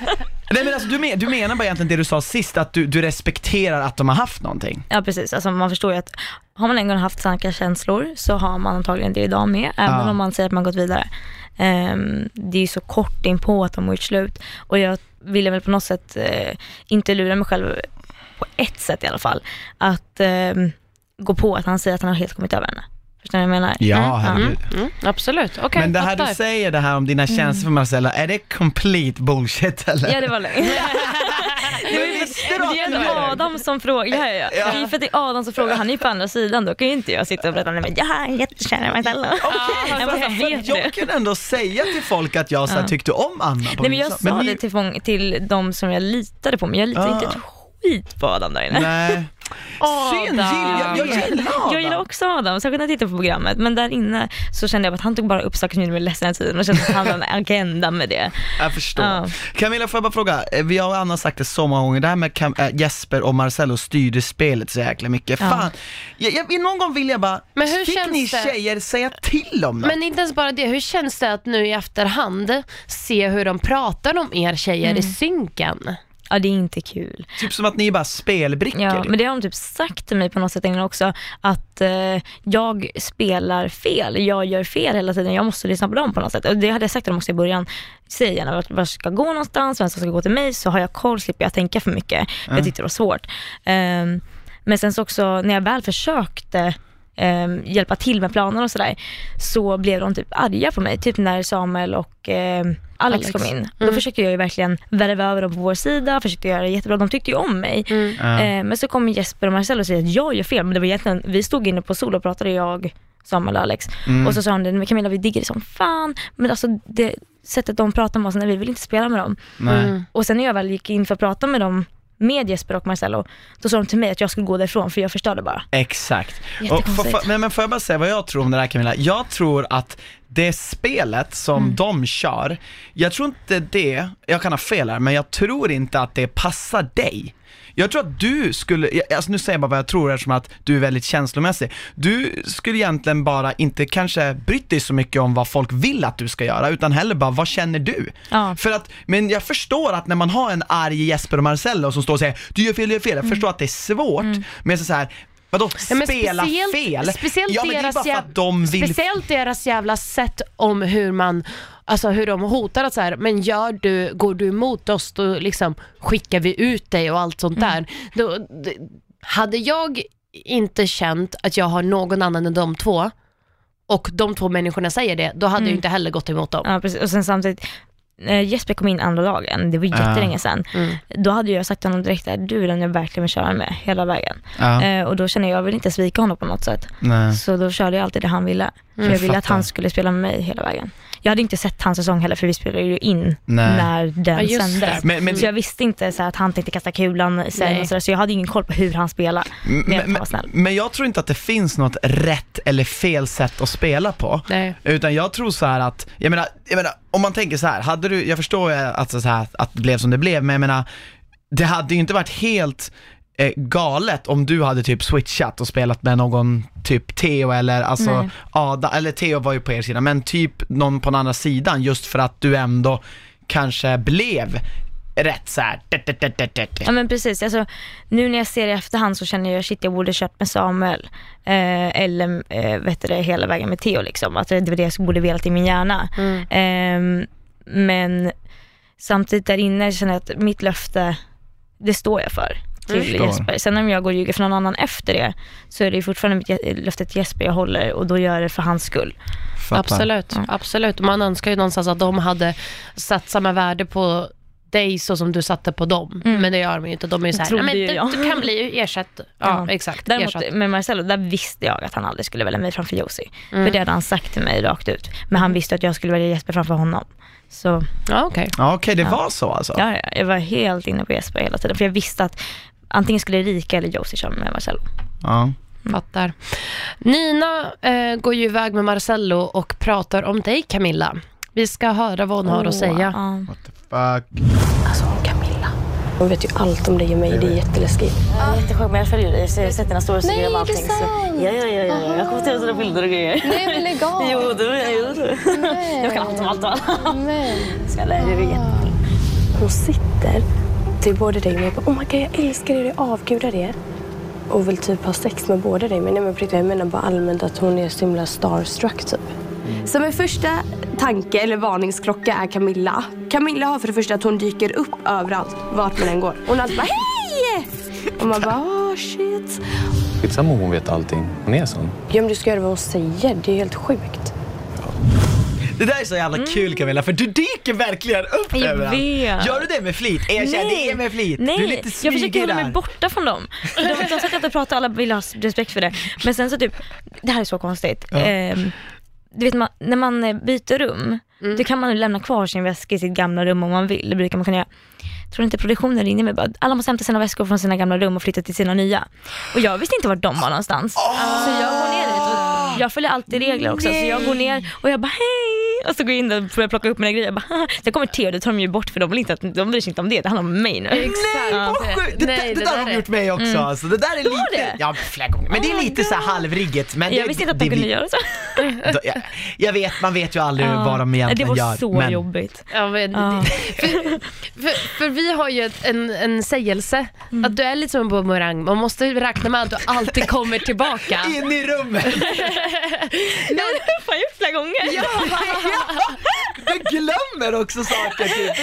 Nej men alltså du, men, du menar bara egentligen det du sa sist, att du, du respekterar att de har haft någonting?
ja precis. Alltså man förstår ju att har man en gång haft starka känslor så har man antagligen det idag med. Även
Ja.
om man säger att man gått vidare. Ehm, det är ju så kort in på att de har gjort slut. Och jag ville väl på något sätt eh, inte lura mig själv på ett sätt i alla fall. Att ehm, gå på att han säger att han har helt kommit över henne. Förstår ni vad jag menar?
Ja, herregud.
Mm, absolut, okej.
Men det här
fattar.
du säger det här om dina känslor för Marcella, är det complete bullshit eller?
Ja det var lögn.
Men visste
Men
att
det är? Adam som frågar, ja, ja, ja. Det är för att det är Adam som frågar, han är ju på andra sidan, då kan ju inte jag sitta och berätta, nej men jag är jättekär i Marcello.
Okej,
Jag
för- för
vet
jag
det.
kan ändå säga till folk att jag så här, tyckte om Anna på
Nej men jag sa
ni-
det till, till de som jag litade på, men jag litar
Ah.
inte ett skit på Adam där inne.
Nej. Synd, jag, jag gillar Adam.
Jag gillar också Adam, särskilt när jag tittar på programmet, men där inne så kände jag att han tog bara upp saker som gjorde mig ledsen hela tiden och kände att han hade en agenda med det.
Jag förstår.
Ja.
Camilla, får jag bara fråga, eh, vi har Anna sagt det så många gånger, det här med Cam- äh, Jesper och Marcello styrde spelet så jäkla mycket.
Ja.
Fan, jag, jag, någon gång vill jag bara,
Men hur
fick
känns
ni
det?
tjejer säga till om det?
Men inte ens bara det, hur känns det att nu i efterhand se hur de pratar om er tjejer i synken?
Ja det är inte kul.
Typ som att ni är bara spelbrickor.
Ja, men det har de typ sagt till mig på något sätt innan också, att eh, jag spelar fel, jag gör fel hela tiden, jag måste lyssna på dem på något sätt. Och det hade jag sagt till dem också i början, säg gärna vart jag ska gå någonstans, vem som ska gå till mig, så har jag koll, slipper jag tänka för mycket. Jag tyckte det var svårt. Ehm, men sen så också, när jag väl försökte ehm, hjälpa till med planer och sådär, så blev de typ arga på mig. Typ när Samuel och ehm, Alex,
Alex.
kom in. Då
Mm.
försökte jag ju verkligen värva över dem på vår sida, försökte göra det jättebra. De tyckte ju om mig.
Ja.
Eh, men så kommer Jesper och Marcel och säger att jag gör fel, men det var egentligen, vi stod inne på sol och pratade, jag, Samuel och Alex.
Mm.
Och så sa han Camilla vi digger det som fan, men alltså det sättet de pratar med oss, nej vi vill inte spela med dem.
Mm.
Och sen när jag väl gick in för att prata med dem, med Jesper och Marcello, då sa de till mig att jag skulle gå därifrån för jag förstörde bara.
Exakt. Och, för, för, men, men får jag bara säga vad jag tror om det där Camilla? Jag tror att det spelet som de kör, jag tror inte det, jag kan ha fel här, men jag tror inte att det passar dig. Jag tror att du skulle, alltså nu säger jag bara vad jag tror eftersom att du är väldigt känslomässig. Du skulle egentligen bara inte kanske brytt dig så mycket om vad folk vill att du ska göra, utan heller bara vad känner du?
Ja.
För att, men jag förstår att när man har en arg Jesper och Marcello som står och säger du gör fel, du gör fel, jag förstår att det är svårt, men så här, vadå
Mm. Ja, men
spela
speciellt-
fel?
Speciellt,
ja men det är
deras
bara för
jäv-
att de vill
speciellt deras jävla sätt om hur man Alltså hur de hotar att så här, men gör du, går du emot oss då liksom skickar vi ut dig och allt sånt
Mm.
där. Då, d- hade jag inte känt att jag har någon annan än de två och de två människorna säger det, då hade jag inte heller gått emot dem.
Ja, precis. Och sen samtidigt, när Jesper kom in andra dagen, det var jättelänge sedan,
Mm.
då hade jag sagt till honom direkt att du är den jag verkligen vill köra med hela vägen.
Ja.
Eh, och då känner jag, jag vill inte svika honom på något sätt.
Nej.
Så då körde jag alltid det han ville. För jag ville att han skulle spela med mig hela vägen. Jag hade inte sett hans säsong heller för vi spelade ju in
Nej.
när den
Ja,
sändes.
Men- men-
så jag visste inte så här, att han tänkte kasta kulan sen och så, där, så jag hade ingen koll på hur han spelade. Men, jag
Men, men jag tror inte att det finns något rätt eller fel sätt att spela på.
Nej.
Utan jag tror så här att, jag menar, jag menar om man tänker så här, hade du, jag förstår att, så här, att det blev som det blev, men jag menar, det hade ju inte varit helt eh, galet om du hade typ switchat och spelat med någon typ Theo eller alltså
Nej.
Ada, eller Theo var ju på er sida, men typ någon på den andra sidan just för att du ändå kanske blev rätt så här.
Ja men precis, alltså, nu när jag ser i efterhand så känner jag shit jag borde kört med Samuel eh, eller eh, vet du det, hela vägen med Theo liksom. Att det var det jag borde velat i min hjärna.
Mm.
Ehm, men samtidigt där inne känner jag att mitt löfte, det står jag för till
Förstår.
Jesper. Sen om jag går och ljuger för någon annan efter det så är det ju fortfarande mitt löfte till Jesper jag håller och då gör jag det för hans skull.
Absolut, absolut. Man önskar ju någonstans att de hade satt samma värde på dig så som du satte på dem. Men det gör de ju inte. De är ju såhär,
trodde
"Nej, men du,
jag."
du kan bli ersatt. Ja, exakt.
Däremot
ersatt.
med Marcello, där visste jag att han aldrig skulle välja mig framför Josie.
Mm.
För det hade han sagt till mig rakt ut. Men han visste att jag skulle välja Jesper framför honom. Så
Ja, okej.
Ja okej, det
Ja.
var så alltså?
ja, ja, jag var helt inne på Jesper hela tiden. För jag visste att antingen skulle Erika eller Josie köra med Marcello.
Ja.
Fattar. Nina eh, går ju iväg med Marcello och pratar om dig Camilla. Vi ska höra vad hon har att säga.
Ja.
Fuck.
Alltså Camilla. Hon vet ju allt om dig och mig. Det är jätteläskigt.
Ja. Jätteskönt, men jag följer dig. Så jag har sett dina stories och
Nej,
grejer om
det är
allting. Så,
sant.
ja, ja, ja, ja. Jag kommer till ta bilder och grejer.
Nej men lägg av.
Jo, du, jo, du. Jag kan allt om allt och alla.
Men.
Ska jag lära dig det?
Hon sitter till både dig och mig oh my god jag älskar er, jag avgudar er. Och vill typ ha sex med båda dig. Men nej, men på riktigt, jag menar bara allmänt att hon är så himla starstruck typ. Så min första tanke eller varningsklocka är Camilla. Camilla har för det första att hon dyker upp överallt, vart man än går. Hon alltid bara hej! Och man bara oh shit.
Skitsamma om hon vet allting. Hon är sån.
Ja men du ska göra vad hon säger, det är helt sjukt.
Det där är så jävla kul Camilla, för du dyker verkligen upp
Jag
överallt.
vet.
Gör du det med flit? Erkänn, det är med flit.
Nej,
du är lite
jag försöker
smygig
hålla mig
där.
borta från dem. De, de sa att jag inte pratar, alla vill ha respekt för det. Men sen så typ, det här är så konstigt.
Ja.
Ehm, du vet man, när man eh, byter rum, då kan man lämna kvar sin väska i sitt gamla rum om man vill. Det brukar man kunna göra. Tror inte produktionen ringde mig bara, alla måste hämta sina väskor från sina gamla rum och flytta till sina nya. Och jag visste inte vart de var någonstans. Så jag och jag följer alltid regler också. Så jag går ner och jag bara hej! Och så går jag in där och får plocka upp mina grejer. Jag bara. Sen kommer Theo, det tar de ju bort för de vill inte att, de bryr sig inte om det, det handlar om mig nu.
Exakt.
Nej vad sjukt! Det,
Nej,
där- det,
det
där
där
har de gjort mig också
Mm.
alltså. Det där är lite,
det?
ja flera gånger, men det är lite så här halvrigget. Men
Jag
det,
visste inte att
det
de kunde göra så.
Jag, jag vet, man vet ju aldrig vad de egentligen
Det
gör.
var så
men,
jobbigt.
Ja, men,
Ja.
för, för, för vi har ju ett, en, en sägelse,
Mm.
att du är lite som en bumerang. Man måste räkna med att du alltid kommer tillbaka.
In i rummet!
Det har jag gjort flera gånger.
ja, yeah. du glömmer också saker typ.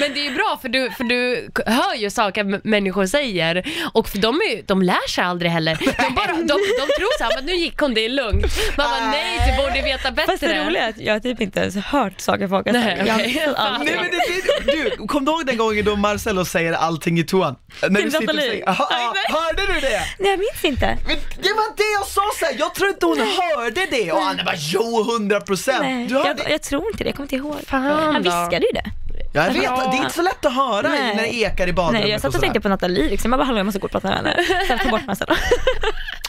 Men det är bra för du, för du hör ju saker människor säger och för de, är, de lär sig aldrig heller. De, bara, de, de tror såhär, men nu gick hon, det är lugnt. Man bara, nej du borde veta bättre.
Fast det roliga är att jag har typ inte ens hört saker folk har
Nej,
sagt. Allt.
Nej men det, det, du, kom du ihåg den gången då Marcello säger allting i toan? När du sitter och säger, aha, hörde du det?
Nej jag minns inte.
Men det var det jag sa såhär, jag tror inte hon hörde det och han bara jo, 100 procent.
Jag, jag tror inte det, jag kommer inte ihåg.
Fan
Han
då.
viskade ju det.
jag vet, det är inte så lätt att höra
Nej.
när det ekar i badrummet
Nej jag satt och
sådär.
tänkte på Nathalie liksom, jag bara hallå jag måste gå och prata med henne. Sen ta bort mig sen.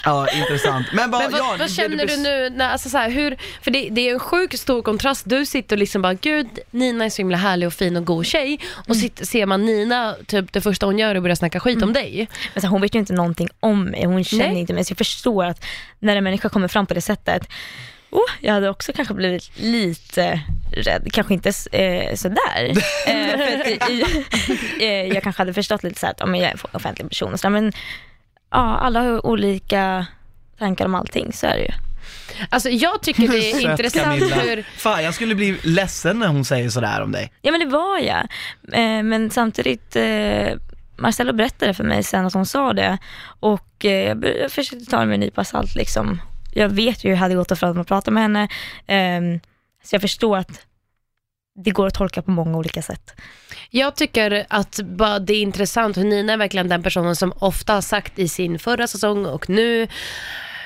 Ja, intressant. Men, vad,
Men vad,
ja,
vad känner du nu, när, alltså så här, hur, för det, det är en sjuk stor kontrast, du sitter och liksom bara, gud Nina är så himla härlig och fin och god tjej, och
Mm.
sitter, ser man Nina, typ det första hon gör är att börja snacka skit om dig.
Men så här, hon vet ju inte någonting om mig, hon känner
Nej.
inte mig. Så jag förstår att när en människa kommer fram på det sättet, oh, jag hade också kanske blivit lite rädd, kanske inte eh, sådär. eh, för i, i, eh, jag kanske hade förstått lite så här att men jag är en offentlig person och så där, men ja, alla har olika tankar om allting, så är det ju.
Alltså jag tycker det är intressant
Camilla.
hur,
Fan, jag skulle bli ledsen när hon säger sådär om dig.
Ja men det var jag. Eh, men samtidigt, eh, Marcello berättade för mig sen att hon sa det och eh, jag försökte ta det med en nypa salt liksom. Jag vet ju hur det hade gått att fram och prata med henne, ehm, så jag förstår att det går att tolka på många olika sätt.
jag tycker att bara det är intressant hur Nina är verkligen den personen som ofta har sagt i sin förra säsong och nu,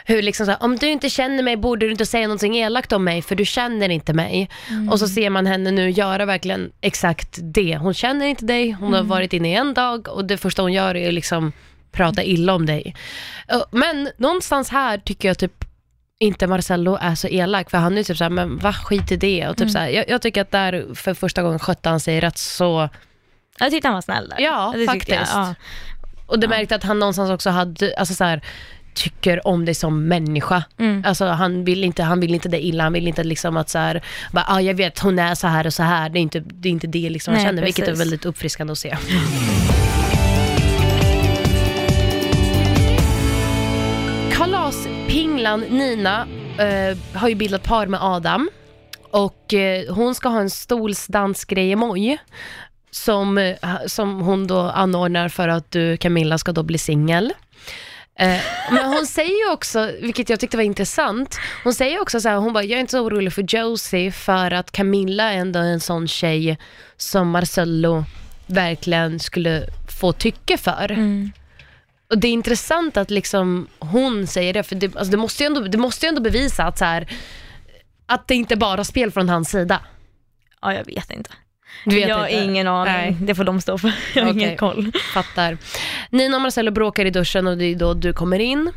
hur liksom så här, om du inte känner mig borde du inte säga någonting elakt om mig för du känner inte mig. Och så ser man henne nu göra verkligen exakt det. Hon känner inte dig, hon har varit inne i en dag och det första hon gör är liksom prata illa om dig. Men någonstans här tycker jag typ inte Marcello är så elak för han är typ såhär, men va skit i det. Och typ så här, jag, jag tycker att där för första gången skötte han sig rätt så,
Jag tyckte han var snäll där.
Ja,
det
faktiskt.
Jag, ja.
och det märkte att han någonstans också hade, alltså så här, tycker om dig som människa.
Mm.
Alltså han vill inte, han vill inte det illa, han vill inte liksom att så här, bara, ah, jag vet hon är så här och så här. Det är inte det, är inte det liksom han
Nej,
känner, vilket är
precis.
väldigt uppfriskande att se. Kalaspinglan Nina eh, har ju bildat par med Adam och eh, hon ska ha en stolsdansgrej i som, eh, som hon då anordnar för att du Camilla ska då bli singel. Eh, men hon säger ju också, vilket jag tyckte var intressant, hon säger också så här, hon bara, jag är inte så orolig för Josie för att Camilla är ändå en sån tjej som Marcello verkligen skulle få tycke för. Mm. Och det är intressant att liksom hon säger det, för det, alltså det, måste, ju ändå, det måste ju ändå bevisa att, så här, att det inte bara är spel från hans sida.
ja, jag vet inte.
Du vet
jag har ingen aning,
Nej.
det får de stå för. Jag har
Okej.
ingen koll.
Fattar. Nina och Marcello bråkar i duschen och det är då du kommer in. Eh,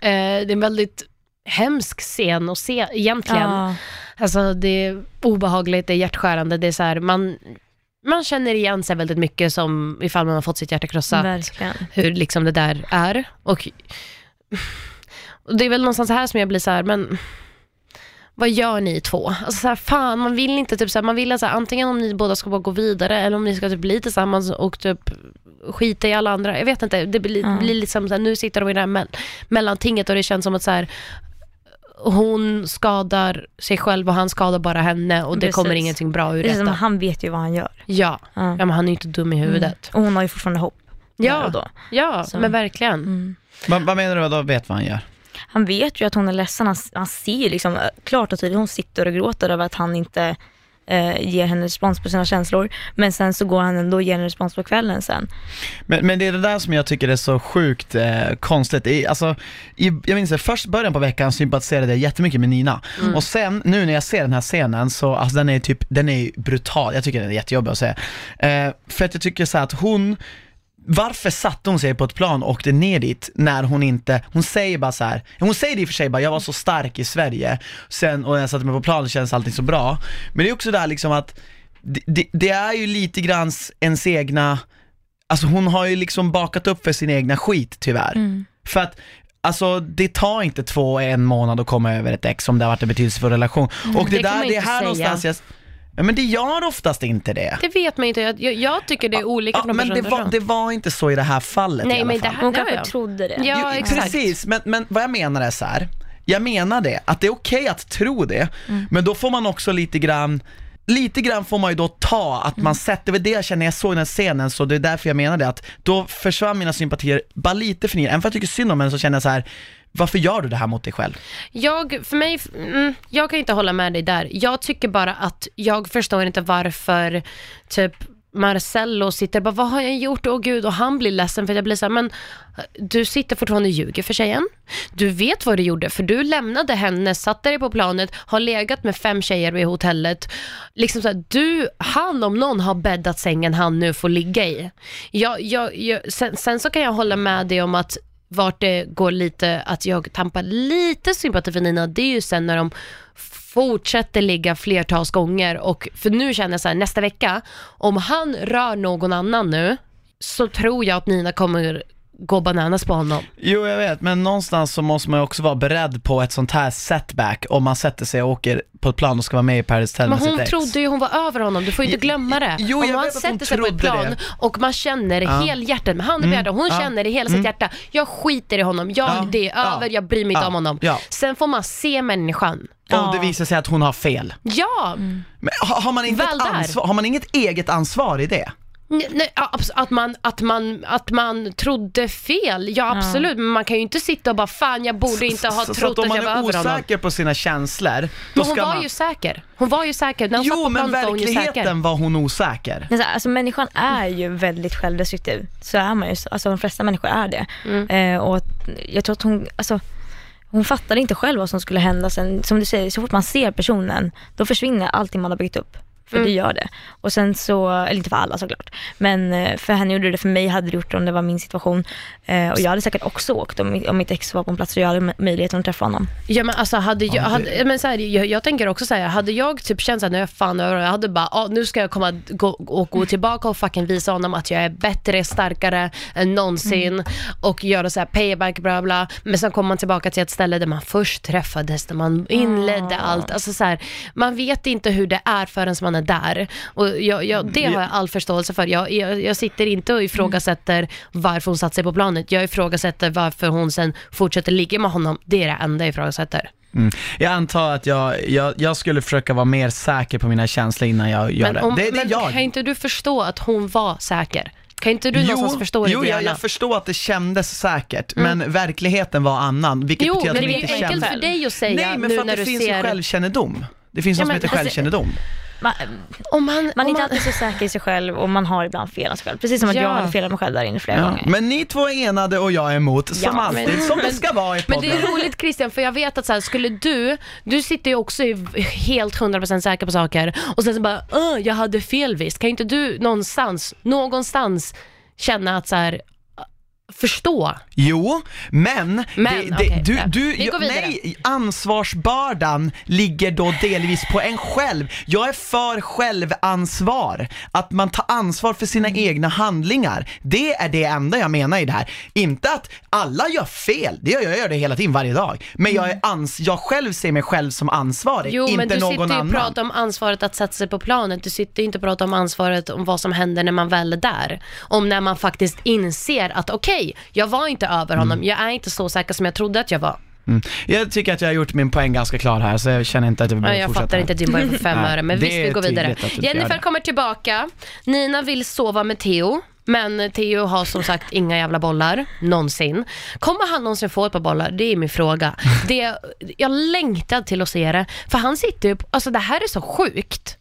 det är en väldigt hemsk scen att se egentligen.
Ja.
Alltså det är obehagligt, det är hjärtskärande, det är så här, man, man känner igen sig väldigt mycket som ifall man har fått sitt hjärta krossat.
Verkligen.
Hur liksom det där är. Och, och det är väl någonstans här som jag blir så här, men vad gör ni två? Alltså så här, fan, man vill inte typ så här, man vill så här, antingen om ni båda ska bara gå vidare eller om ni ska typ bli tillsammans och typ skita i alla andra. Jag vet inte, det blir,
Ja.
blir liksom så här, nu sitter de i det här mell- mellantinget och det känns som att så här, hon skadar sig själv och han skadar bara henne och det
Precis.
kommer ingenting bra ur detta.
han vet ju vad han gör.
Ja.
Ja.
ja, men han är ju inte dum i huvudet.
Och hon har ju fortfarande hopp.
Ja,
då.
ja
Så.
men verkligen.
Mm.
Vad, vad menar du då vet vad han gör?
Han vet ju att hon är ledsen, han, han ser ju liksom eh, klart och tydligt, hon sitter och gråter över att han inte eh, ger henne respons på sina känslor. Men sen så går han ändå och ger henne respons på kvällen sen.
Men, men det är det där som jag tycker är så sjukt eh, konstigt. I, alltså, i, jag minns det, först början på veckan sympatiserade jag jättemycket med Nina. Och sen, nu när jag ser den här scenen så, alltså den är typ, den är brutal. Jag tycker den är jättejobbig att se. Eh, för att jag tycker så att hon, varför satte hon sig på ett plan och åkte ner dit när hon inte, hon säger bara så här. hon säger det i och för sig bara, jag var så stark i Sverige, sen, och när jag satte mig på planet känns allting så bra. Men det är också där liksom att, det, det, är ju lite grann ens egna, Alltså hon har ju liksom bakat upp för sin egna skit tyvärr. För att Alltså det tar inte två, en månad att komma över ett ex om det har varit en betydelsefull relation. Och det,
Det
där, det är här
säga.
någonstans jag, ja, men det gör oftast inte det.
Det vet man inte. Jag, jag, tycker det är olika
Ja,
från
men
person
det
till
var,
person.
det var inte så i det här fallet i
Nej,
alla
men
fall.
det här-
Hon kanske
ja.
trodde det.
Ja,
Jo,
exakt.
Precis, men, men vad jag menar är så här. jag menar det, att det är okej att tro det,
Mm.
men då får man också lite grann Lite grann får man ju då ta, att
Mm.
man sätter, det var det jag känner, jag såg den här scenen så det är därför jag menar det, att då försvann mina sympatier bara lite för Nina, även för jag tycker synd om henne så känner jag så här varför gör du det här mot dig själv?
Jag, för mig, mm, jag kan inte hålla med dig där. Jag tycker bara att jag förstår inte varför typ Marcello sitter och bara, vad har jag gjort? Åh gud, och han blir ledsen för att jag blir så här, men eh, du sitter fortfarande och ljuger för tjejen. Du vet vad du gjorde, för du lämnade henne, satte dig på planet, har legat med fem tjejer vid hotellet. Liksom så här, du, han om någon har bäddat sängen han nu får ligga i. Jag, jag, jag, sen, sen så kan jag hålla med dig om att vart det går lite, att jag tampar lite sympati för Nina, det är ju sen när de fortsätter ligga flertals gånger och för nu känner jag så här, nästa vecka, om han rör någon annan nu, så tror jag att Nina kommer gå bananas på honom.
Jo jag vet, men någonstans så måste man ju också vara beredd på ett sånt här setback om man sätter sig och åker på ett plan och ska vara med i Paradise Hotel
Men
med
hon
sitt ex.
trodde ju hon var över honom, du får ju inte glömma det.
Jo,
Om
jag
man
vet att hon
sätter sig på ett
trodde
plan
det.
och man känner
Ja.
helhjärtat, med handen på
Mm,
hjärtat, hon
ja.
känner i hela
Mm.
sitt hjärta, jag skiter i honom, jag,
Ja.
det är
Ja.
över, jag bryr mig inte
Ja.
om honom.
Ja.
Sen får man se människan.
Om det visar sig att hon har fel.
Ja!
Men har, har, man inte
Väl
ett
där.
ansvar, har man inget eget ansvar i det?
Nej, ja, att, man, att, man, att man trodde fel, ja absolut, men man kan ju inte sitta och bara fan jag borde inte ha
så, så
trott
att om
att jag
man
var
är
över honom.
osäker på sina känslor, då
Men hon var
man...
ju säker. Hon var ju säker. När hon satt
Jo
på
men
hon
verkligheten var hon osäker.
Men så, alltså människan är ju väldigt självdestruktiv. Så är man ju, alltså de flesta människor är det.
Mm.
Eh, och att- jag tror att hon, alltså hon fattade inte själv vad som skulle hända sen. Som du säger, så fort man ser personen, då försvinner allting man har byggt upp. För
Mm.
det gör det. Och sen så, eller inte för alla såklart, men eh, för henne gjorde det, för mig hade det gjort det om det var min situation. Eh, och jag hade säkert också åkt om, mitt- om mitt ex var på en plats och jag hade möjligheten att träffa honom.
Ja men alltså hade jag, hade, men så här, jag, jag tänker också säga, hade jag typ känt såhär, nu är jag fan över jag hade bara, ah, nu ska jag komma gå, och gå tillbaka och fucking visa honom att jag är bättre, starkare än någonsin och göra så här payback bla bla. Men sen kommer man tillbaka till ett ställe där man först träffades, där man inledde allt. Alltså så här, man vet inte hur det är förrän man är där. Och jag, jag, det har jag all förståelse för. Jag, jag, jag sitter inte och ifrågasätter varför hon satt sig på planet. Jag ifrågasätter varför hon sen fortsätter ligga med honom. Det är det enda jag ifrågasätter.
Mm. Jag antar att jag, jag, jag skulle försöka vara mer säker på mina känslor innan jag gör
Men,
det.
om,
det, det är
men
jag.
kan inte du förstå att hon var säker? Kan inte du någonstans förstå det
jo jag, jag förstår att det kändes säkert,
Mm.
men verkligheten var annan, vilket
Jo,
betyder
men
att
det är enkelt för dig att säga
Nej, men
nu
för att
när
det
du
finns
ser...
ju självkännedom. Det finns
Ja,
något som heter
alltså-
självkännedom.
Man,
om man,
man är
om
inte
man-
alltid så säker i sig själv och man har ibland fel av sig själv. Precis som att
Ja.
jag hade fel av mig själv där inne flera
Ja.
gånger.
Men ni två är enade och jag är emot, som
Ja,
alltid,
men-
som det
men-
ska vara i
Men
podden.
det är roligt Christian, för jag vet att så här, skulle du, du sitter ju också helt 100% säker på saker och sen så bara, "Åh, jag hade fel visst. Kan inte du någonstans, någonstans känna att så här, förstå?
Jo, men,
Men,
det, det,
okej,
du,
ja.
du,
Vi går vidare.
nej, ansvarsbördan ligger då delvis på en själv. Jag är för självansvar, att man tar ansvar för sina egna handlingar. Det är det enda jag menar i det här. Inte att alla gör fel, det gör jag, jag gör det hela tiden, varje dag. Men jag, är ans jag själv ser mig själv som ansvarig,
Jo,
inte
men du
någon
sitter ju och pratar om ansvaret att sätta sig på planet. Du sitter ju inte och pratar om ansvaret om vad som händer när man väl är där. Om när man faktiskt inser att okej, jag var inte över honom,
Mm.
jag är inte så säker som jag trodde att jag var.
Mm. Jag tycker att jag har gjort min poäng ganska klar här, så jag känner inte att jag
Ja,
behöver
jag
fortsätta.
fattar inte din poäng för fem
Nej,
öre, men visst vi går vidare. Jennifer kommer tillbaka. Nina vill sova med Theo. Men Theo har som sagt inga jävla bollar, någonsin. Kommer han någonsin få ett par bollar? Det är min fråga. Det, jag längtar till att se det, för han sitter ju, alltså det här är så sjukt.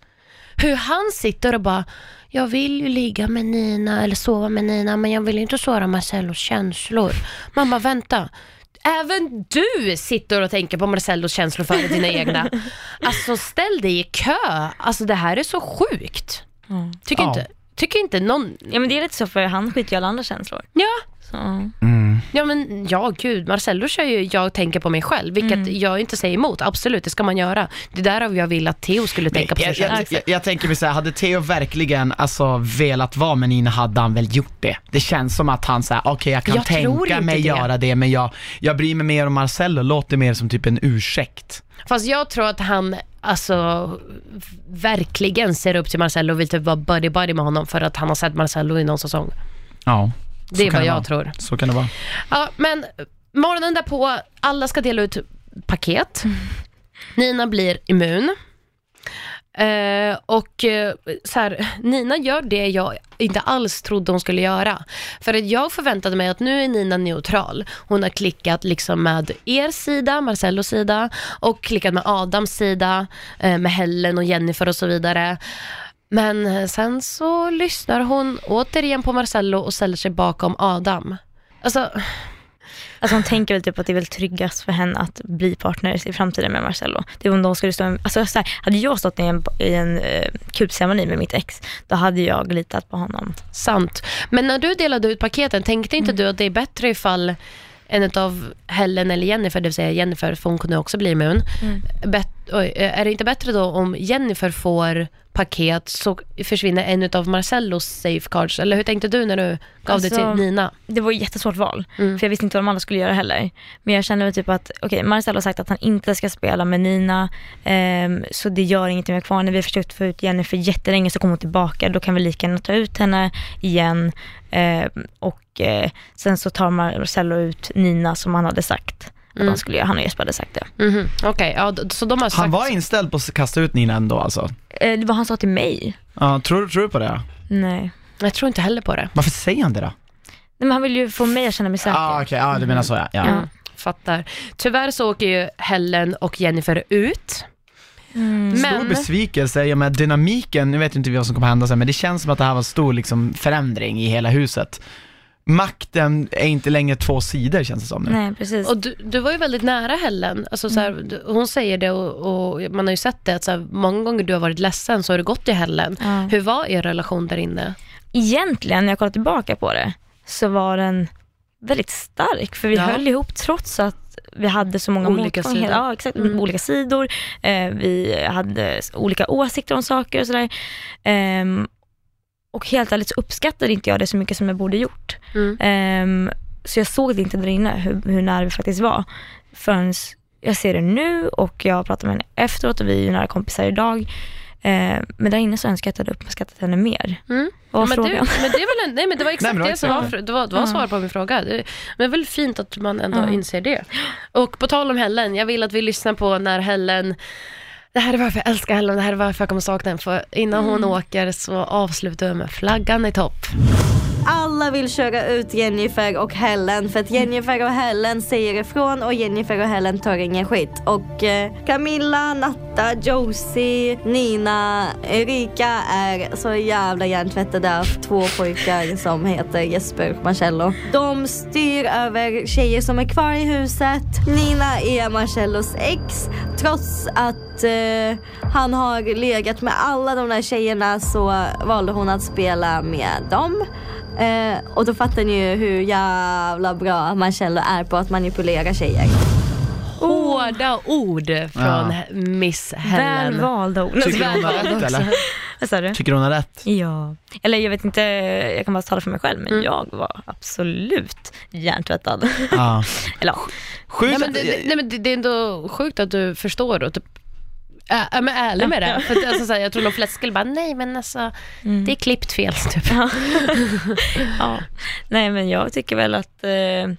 Hur han sitter och bara, jag vill ju ligga med Nina eller sova med Nina, men jag vill inte såra Marcellos känslor. Mamma, vänta. Även du sitter och tänker på Marcellos känslor före dina egna. Alltså ställ dig i kö. Alltså det här är så sjukt. Tycker,
Ja.
inte, tycker inte någon...
Ja men det är lite så för han skiter ju i alla andra känslor.
Ja.
Så.
Ja men ja gud, Marcello kör ju jag tänker på mig själv, vilket
Mm.
jag inte säger emot. Absolut, det ska man göra. Det där jag vill att Theo skulle tänka på sig
jag,
själv.
jag, jag, jag tänker mig såhär, hade Theo verkligen alltså, velat vara med Nina hade han väl gjort det. Det känns som att han säger, okej jag kan
Jag
tänka mig
det.
göra det, men jag, jag bryr mig mer om Marcello, låter mer som typ en ursäkt.
Fast jag tror att han alltså verkligen ser upp till Marcello och vill typ vara buddy-buddy med honom för att han har sett Marcello i någon säsong.
Ja.
Det är vad jag
vara.
tror.
Så kan det vara.
Ja, men morgonen därpå, alla ska dela ut paket. Nina blir immun. Eh, och eh, så här, Nina gör det jag inte alls trodde hon skulle göra. För att jag förväntade mig att nu är Nina neutral. Hon har klickat liksom med er sida, Marcellos sida och klickat med Adams sida, eh, med Helen och Jennifer och så vidare. Men eh, sen så lyssnar hon återigen på Marcello och ställer sig bakom Adam. Alltså,
Alltså hon tänker väl typ att det är väl tryggast för henne att bli partner i framtiden med Marcello. Det är om de skulle stå, en- alltså så här, hade jag stått i en, i en uh, kupceremoni med mitt ex, då hade jag litat på honom.
Sant. Men när du delade ut paketen, tänkte inte du att det är bättre ifall en av Helen eller Jennifer, det vill säga Jennifer, för hon kunde också bli immun.
Mm.
Bet- oj, eh, är det inte bättre då om Jennifer får paket så försvinner en av Marcellos safecards? Eller hur tänkte du när du gav det
Alltså,
till Nina?
Det var ett jättesvårt val,
Mm.
för jag visste inte vad de andra skulle göra heller. Men jag kände typ att, okej, Marcel har sagt att han inte ska spela med Nina, ehm, så det gör ingenting med kvar. När vi har försökt få ut Jennifer jättelänge så kommer hon tillbaka, då kan vi lika gärna ta ut henne igen. Ehm, och eh, sen så tar Marcello ut Nina som han hade sagt att
Mm.
han skulle göra. Han och Jesper hade sagt det.
Mhm, Okej, ja, d- så de har sagt...
Han var inställd på att kasta ut Nina ändå alltså?
Eh, det var han sa till mig.
Ja, tror, tror du på det?
Nej.
Jag tror inte heller på det.
Varför säger han det då?
Nej men han vill ju få mig att känna mig säker.
Ah, okej, ja du menar så ja. ja.
Ja, fattar. Tyvärr så åker ju Helen och Jennifer ut.
Mm.
Stor
Men,
besvikelse, ja, med dynamiken, nu vet inte vi vad som kommer hända sen, men det känns som att det här var en stor liksom, förändring i hela huset. Makten är inte längre två sidor känns det som nu.
Nej precis.
och du, du var ju väldigt nära Helen. Alltså, så här, du- hon säger det och, och man har ju sett det, att så här, många gånger du har varit ledsen så har du gått till Helen.
Ja.
Hur var er relation där inne?
egentligen när jag kollar tillbaka på det så var den väldigt stark för vi
Ja.
höll ihop trots att vi hade så många
Olika
motgångar.
sidor.
Ja, exakt.
Mm.
Olika sidor. Eh, vi hade olika åsikter om saker och sådär. Ehm, och helt ärligt så uppskattade inte jag det så mycket som jag borde gjort.
Mm.
Ehm, så jag såg det inte där inne hur, hur nära vi faktiskt var. Förrän jag ser det nu och jag pratar med henne efteråt och vi är ju nära kompisar idag. Ehm, men där inne så önskar jag att jag hade uppskattat henne mer.
Mm.
Vad var
men,
frågan?
det, men det är väl en, nej men det var exakt
Nej, men det var
det som var, det var, det var svar på min fråga. Det, men väl fint att man ändå
Ja.
inser det. Och på tal om Helen, jag vill att vi lyssnar på när Helen det här är varför jag älskar Helen, det här är varför jag kommer sakna henne. För innan hon åker så avslutar vi med flaggan i topp.
Alla vill köra ut Jennifer och Helen för att Jennifer och Helen säger ifrån och Jennifer och Helen tar ingen skit. Och eh, Camilla, Natta, Josie, Nina, Erika är så jävla hjärntvättade av två pojkar som heter Jesper och Marcello. De styr över tjejer som är kvar i huset. Nina är Marcellos ex trots att eh, han har legat med alla de där tjejerna så valde hon att spela med dem. Eh, och då fattar ni ju hur jävla bra Marcello är på att manipulera tjejer.
Hårda ord från
Ja.
Miss Helen.
valda ord.
Tycker du hon har rätt eller?
Vad sa du?
Tycker du hon har rätt?
Ja, eller jag vet inte, jag kan bara tala för mig själv, men
Mm.
jag var absolut hjärntvättad.
Ja.
eller ja,
Sjukt
Nej, men det, det- nej, men det, det är ändå sjukt att du förstår och typ Ä, är men ärlig med det. För att, alltså, så här, jag tror de flesta skulle bara, nej men alltså,
Mm.
det är klippt fel typ.
ja. Nej men jag tycker väl att eh, jag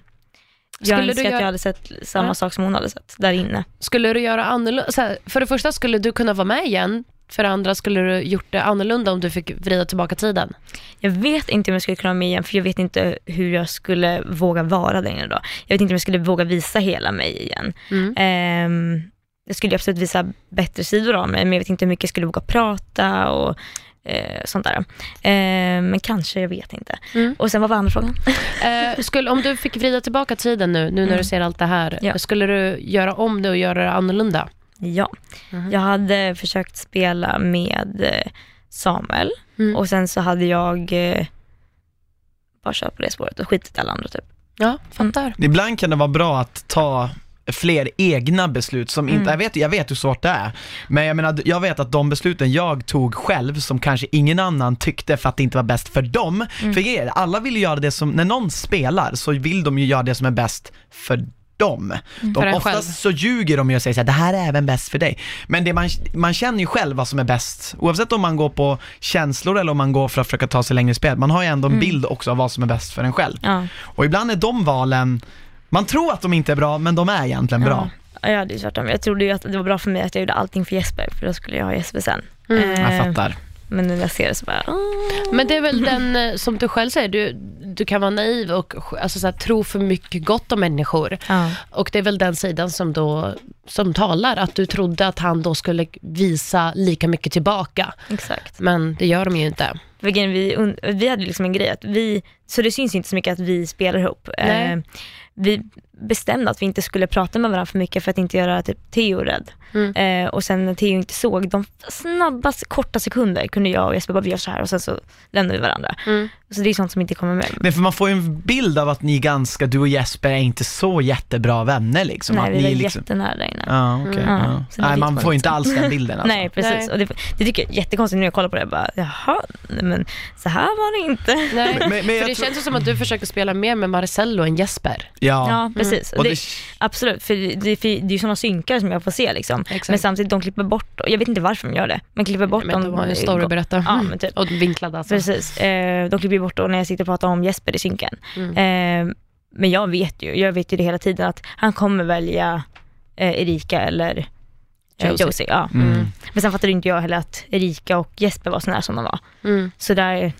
Skulle du
önskar att
göra-
jag hade sett samma
Ja.
sak som hon hade sett där inne.
Skulle du göra annorlunda? Här, för det första, skulle du kunna vara med igen? För det andra, skulle du gjort det annorlunda om du fick vrida tillbaka tiden?
Jag vet inte om jag skulle kunna vara med igen, för jag vet inte hur jag skulle våga vara där inne då. Jag vet inte om jag skulle våga visa hela mig igen.
Mm.
Ehm, jag skulle absolut visa bättre sidor av mig, men jag vet inte hur mycket jag skulle våga prata och eh, sånt där. Ehm, men kanske, jag vet inte.
Mm.
Och sen vad var andra frågan?
Eh, skulle, om du fick vrida tillbaka tiden nu, nu när
Mm.
du ser allt det här,
Ja.
skulle du göra om det och göra det annorlunda?
Ja,
Mhm.
jag hade försökt spela med eh, Samuel
Mm.
och sen så hade jag eh, bara kört på det spåret och skitit i alla andra typ.
Ja, fattar.
Ibland kan det vara bra att ta fler egna beslut som inte,
Mm.
jag, vet, jag vet hur svårt det är, men jag menar, jag vet att de besluten jag tog själv som kanske ingen annan tyckte för att det inte var bäst för dem,
Mm.
för är, alla vill ju göra det som, när någon spelar så vill de ju göra det som är bäst för dem.
För
De,
en
oftast
själv.
så ljuger de ju och säger såhär, det här är även bäst för dig. Men det man, man känner ju själv vad som är bäst, oavsett om man går på känslor eller om man går för att försöka ta sig längre i spel. Man har ju ändå en
Mm.
bild också av vad som är bäst för en själv.
Ja.
Och ibland är de valen, man tror att de inte är bra, men de är egentligen bra.
Ja, hade ju tvärtom. Jag trodde ju att det var bra för mig att jag gjorde allting för Jesper, för då skulle jag ha Jesper sen.
Mm.
Eh,
Jag fattar.
Men nu när jag ser det så bara, åh.
Men det är väl den, eh, som du själv säger, du, du kan vara naiv och alltså, så här, tro för mycket gott om människor.
Ja.
Och det är väl den sidan som då som talar, att du trodde att han då skulle visa lika mycket tillbaka.
Exakt.
Men det gör de ju inte.
Vi, vi hade liksom en grej att vi, så det syns inte så mycket att vi spelar ihop.
Nej.
Eh, vi bestämde att vi inte skulle prata med varandra för mycket för att inte göra typ Theo rädd.
Mm.
Eh, och sen när Theo inte såg, de snabba, korta sekunder kunde jag och Jesper bara, vi gör så här och sen så lämnade vi varandra.
Mm.
Så det är sånt som inte kommer med.
Men för man får ju en bild av att ni ganska, du och Jesper är inte så jättebra vänner liksom.
Nej,
att
vi
ni
var
är liksom...
jättenära inne.
Ja, okej.
Mm.
ja. Nej, man
man
får inte
liksom.
alls den bilden alltså.
Nej precis,
Nej.
och det, det tycker jag är jättekonstigt när jag kollar på det, jag bara, jaha, nej, men så här var det inte.
Nej,
Men- men
för det
tror-
känns ju som att du försöker spela mer med Marcello än Jesper.
Ja.
Ja, precis.
Och
det,
det-
Absolut, för det, för det är ju sådana synkar som jag får se liksom.
Exakt.
Men samtidigt, de klipper bort, och jag vet inte varför de gör det, men klipper bort
Men
dem.
de har ju en story att berätta.
Ja, men typ.
Och vinklad alltså.
Precis, eh, de klipper bort då när jag sitter och pratar om Jesper i synken.
Mm.
Eh, men jag vet ju, jag vet ju det hela tiden att han kommer välja eh, Erika eller eh,
Josie.
Josie. ja.
Mm.
Men sen fattade inte jag heller att Erika och Jesper var så nära som de var.
Mm.
Så där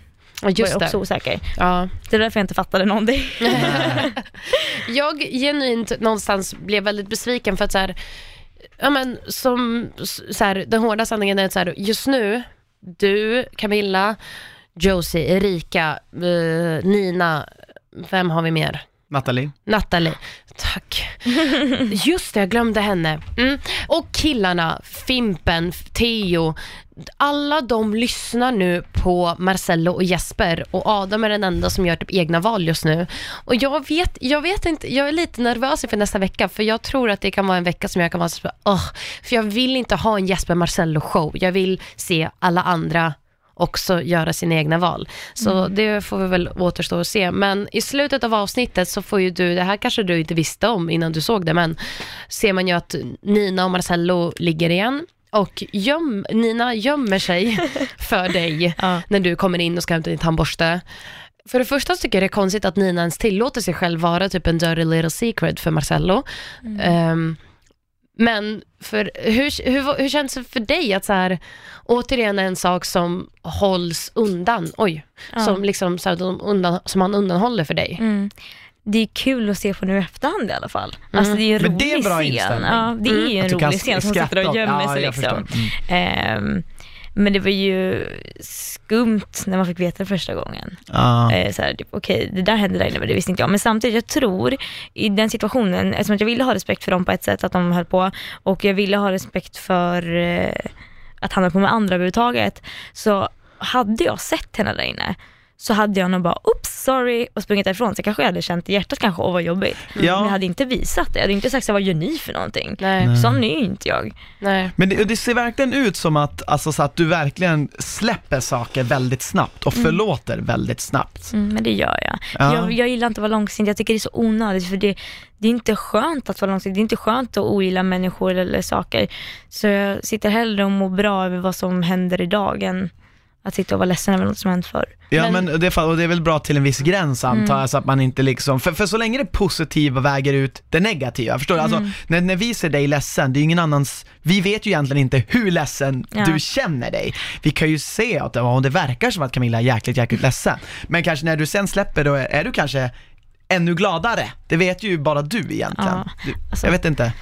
Ja,
var
just
jag också
det.
osäker.
Ja.
Det är därför jag inte fattade någonting.
Jag genuint någonstans blev väldigt besviken för att så här, ja men som, så här, den hårda sanningen är att så här, just nu, du, Camilla, Josie, Erika, eh, Nina, vem har vi mer?
Nathalie?
Natalie. Tack. Just det, jag glömde henne. Mm. Och killarna, Fimpen, Theo, alla de lyssnar nu på Marcello och Jesper och Adam är den enda som gör typ egna val just nu. Och jag vet, jag vet inte, jag är lite nervös inför nästa vecka för jag tror att det kan vara en vecka som jag kan vara så oh, för jag vill inte ha en Jesper Marcello show. Jag vill se alla andra också göra sina egna val. Så det får vi väl återstå och se. Men i slutet av avsnittet så får ju du, det här kanske du inte visste om innan du såg det, men ser man ju att Nina och Marcello ligger igen. Och göm, Nina gömmer sig för dig
Ja.
när du kommer in och ska hämta din tandborste. För det första så tycker jag det är konstigt att Nina ens tillåter sig själv vara typ en dirty little secret för Marcello. Ehm, men för, hur, hur, hur känns det för dig att så här, återigen en sak som hålls undan, oj,
Ja.
som, liksom, så här, de undan, som man undanhåller för dig?
Mm. Det är kul att se på nu i efterhand i alla fall. Alltså det är ju en
Men
rolig
det är en bra
scen.
inställning.
Ja, det är ju en rolig scen som sitter och gömmer
ja,
sig liksom.
Mm.
Ehm, men det var ju skumt när man fick veta det första gången.
Ja.
Eh, så här, typ, okej, det där hände där inne, men det visste inte jag. Men samtidigt, jag tror i den situationen, eftersom att jag ville ha respekt för dem på ett sätt, att de höll på, och jag ville ha respekt för eh, att han höll på med andra överhuvudtaget, så hade jag sett henne där inne, så hade jag nog bara, oops, sorry, och sprungit därifrån. Så kanske jag hade känt i hjärtat kanske, åh vad jobbigt.
Ja.
Men jag hade inte visat det. Jag hade inte sagt, så, vad gör ni för någonting?
Nej,
Sån är ju inte jag.
nej.
Men det, det ser verkligen ut som att, alltså, så att du verkligen släpper saker väldigt snabbt och förlåter väldigt snabbt.
Mm, men det gör jag.
Ja.
jag. Jag gillar inte att vara långsint, jag tycker det är så onödigt för det, det är inte skönt att vara långsint, det är inte skönt att ogilla människor eller saker. Så jag sitter hellre och mår bra över vad som händer idag än att sitta och vara ledsen över något som hänt förr.
Ja
Men-
men, det, fa- och det är väl bra till en viss gräns antar jag, så att man inte liksom, för, för så länge det positiva väger ut det negativa, förstår du? Alltså, när, när vi ser dig ledsen, det är ju ingen annans, vi vet ju egentligen inte hur ledsen
Ja.
du känner dig. Vi kan ju se att ja, det verkar som att Camilla är jäkligt, jäkligt ledsen. Men kanske när du sen släpper då är, är du kanske ännu gladare. Det vet ju bara du egentligen.
Ja,
du,
alltså-
jag vet inte.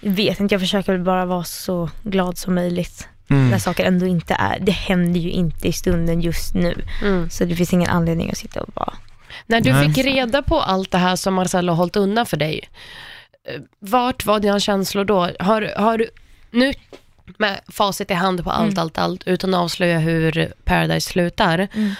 Jag vet inte, jag försöker bara vara så glad som möjligt.
Mm.
När saker ändå inte är, det händer ju inte i stunden just nu.
Mm.
Så det finns ingen anledning att sitta och bara,
När du
Nej.
fick reda på allt det här som Marcello har hållit undan för dig, eh, vart var dina känslor då? Har, har du, nu med facit i hand på allt,
Mm.
allt, allt, utan att avslöja hur Paradise slutar,
Mm.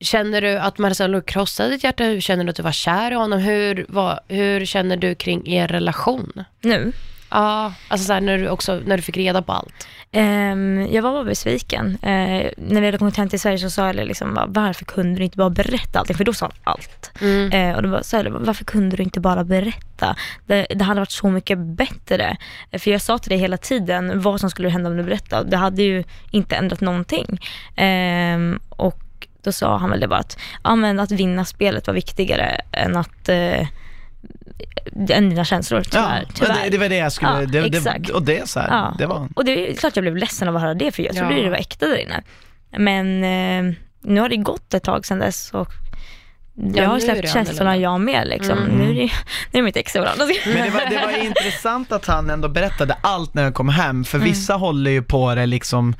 känner du att Marcello krossade ditt hjärta? Hur känner du att du var kär i honom? Hur, vad, hur känner du kring er relation?
nu.
Ja, alltså så här, när, du också, när du fick reda på allt.
Ehm, jag var bara besviken. Eh, när vi hade kommit hem till Sverige så sa jag liksom, varför kunde du inte bara berätta allting? För då sa han allt.
Mm.
Eh, och då sa jag, varför kunde du inte bara berätta? Det, det hade varit så mycket bättre. Eh, För jag sa till dig hela tiden vad som skulle hända om du berättade. Det hade ju inte ändrat någonting. Ehm, och då sa han väl det bara att, ja, men att vinna spelet var viktigare än att eh, än dina känslor tyvärr.
ja,
tyvärr.
Det, det var det jag skulle,
Ja,
det,
exakt.
det, och det är så här,
Ja,
det var...
och det är klart jag blev ledsen av att höra det för jag trodde
Ja.
det var äkta där inne. Men eh, nu har det gått ett tag sedan dess och jag har släppt
det
känslorna jag med liksom.
Mm.
Nu, är det, nu är mitt ex överallt.
Men det var, det var intressant att han ändå berättade allt när han kom hem, för
Mm.
vissa håller ju på det liksom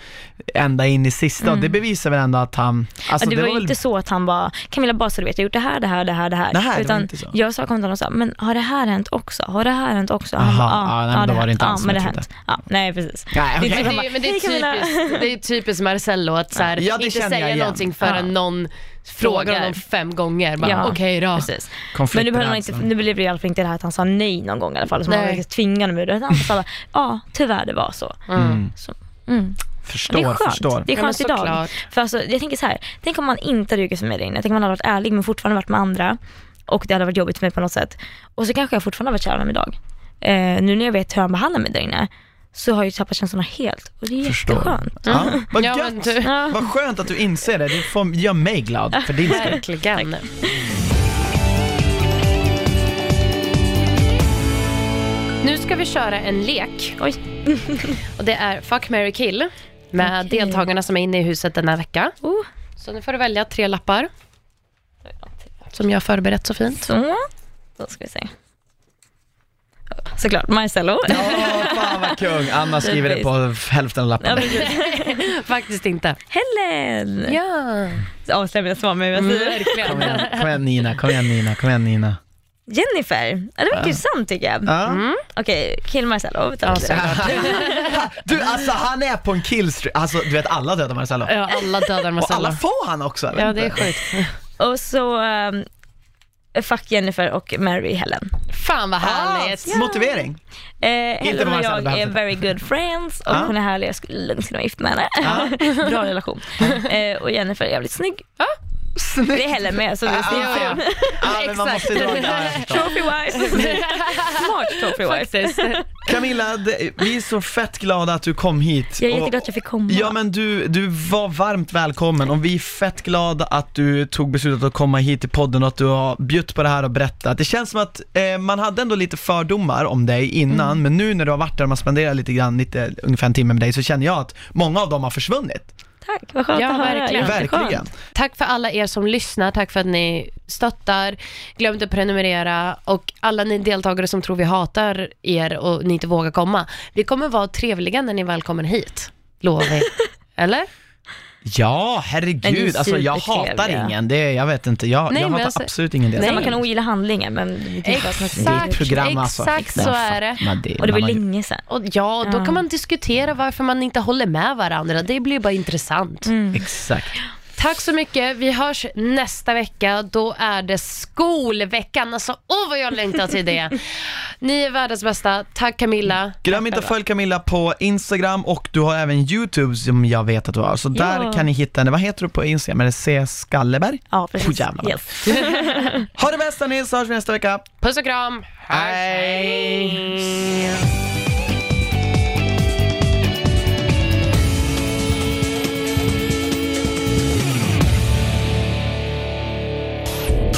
ända in i sista och det bevisar väl ändå att han, alltså
Mm. ja, det, var ju
väl-
inte så att han bara, Camilla bara så du vet, jag har gjort det här, det här, det här, det här.
Det var
Utan jag sa kom till honom och sa, men har det här hänt också? Har det här hänt också?
Aha,
bara,
ja, nej, men då var det inte
ja, det
som
har
jag
hänt. Ja, nej, precis.
Nej, okej.
Det är
Men det, det, typiskt, det är typiskt Marcello att så här,
Ja, det
inte säga någonting förrän
Ja.
någon frågar honom fem gånger. Bara,
Ja,
Okej då.
Precis. Men nu, behöver man inte, nu blev det i alla fall inte det här att han sa nej någon gång i alla fall, så man
Nej.
var tvingande med det. Utan Han sa bara, ja, tyvärr det var så.
Mm.
så mm.
Förstår,
det är skönt.
förstår.
Det är
Ja, men
skönt idag.
såklart.
För alltså, jag tänker så här, tänk om man inte hade yrkesförmedling, tänk om man hade varit ärlig men fortfarande varit med andra och det hade varit jobbigt för mig på något sätt. Och så kanske jag fortfarande varit kär i honom idag. Eh, nu när jag vet hur han behandlar mig där inne så har jag ju tappat känslorna helt och det är
Förstår.
jätteskönt.
Ja, vad
Ja,
gött!
men du-
Ja.
Vad skönt att du inser det, det får, gör mig glad för din skull.
Verkligen. Nu ska vi köra en lek.
Oj.
Och det är Fuck, marry, kill med
Okej.
deltagarna som är inne i huset den här veckan.
Oh.
Så nu får du välja tre lappar som jag har förberett så fint.
Så, då ska vi se. Såklart, Marcello.
Ja, fan vad kung. Anna skriver det på hälften av
Ja,
lappen.
Faktiskt inte.
Helen!
Ja,
Avslöjar mina svar med vad jag säger.
Kom
verkligen.
igen, kom igen Nina, kom igen Nina, kom igen Nina.
Jennifer, ja, det var intressant tycker jag.
Ja.
Okej, kill Marcello.
Ja, såklart.
Du alltså han är på en killstreak, alltså du vet alla dödar Marcello.
Ja, alla dödar
Och alla
Marcello.
får han också eller?
Ja, det är sjukt.
Och så um, fuck Jennifer och marry Helen.
Fan vad
Ah,
härligt.
motivering.
Eh, Helen och jag är very good friends och
Ja.
hon är härlig, jag skulle lugnt kunna vara gift med henne. Bra relation. Eh, och Jennifer är jävligt snygg. Det är Helen med, så det
Ja,
ser
ja, ja. Ja, men man måste dra, förstår.
Trophy wife. Smart trophy wife.
Camilla, det, vi är så fett glada att du kom hit.
Jag är jätteglad att jag fick komma.
Ja men du, du var varmt välkommen och vi är fett glada att du tog beslutet att komma hit till podden och att du har bjudit på det här och berättat. Det känns som att eh, man hade ändå lite fördomar om dig innan,
Mm.
men nu när du har varit där och man spenderar lite grann, lite, ungefär en timme med dig, så känner jag att många av dem har försvunnit.
Tack, vad skönt
Ja,
att höra.
verkligen. Tack för alla er som lyssnar, tack för att ni stöttar. Glöm inte att prenumerera och alla ni deltagare som tror vi hatar er och ni inte vågar komma. Vi kommer vara trevliga när ni väl kommer hit, lovar vi. Eller?
Ja, herregud, alltså jag hatar ingen, det, jag vet inte, jag,
Nej,
jag hatar
alltså-
absolut ingen del.
Nej.
man kan ogilla handlingen men man
Det är ett program alltså.
Exakt så är det.
det.
Och det var länge sedan.
Och ja, då
Ja.
kan man diskutera varför man inte håller med varandra. Det blir bara intressant.
Exakt.
Tack så mycket. Vi hörs nästa vecka. Då är det skolveckan. Alltså, åh vad jag längtar till det. Ni är världens bästa. Tack Camilla.
Glöm inte att följa Camilla på Instagram och du har även YouTube som jag vet att du har. Så där
Ja.
kan ni hitta henne. Vad heter du på Instagram? Är det C. Skalleberg?
Ja,
Oh,
precis.
jävlar.
Yes.
Ha det bästa ni så hörs vi nästa vecka.
Puss och kram.
Hej!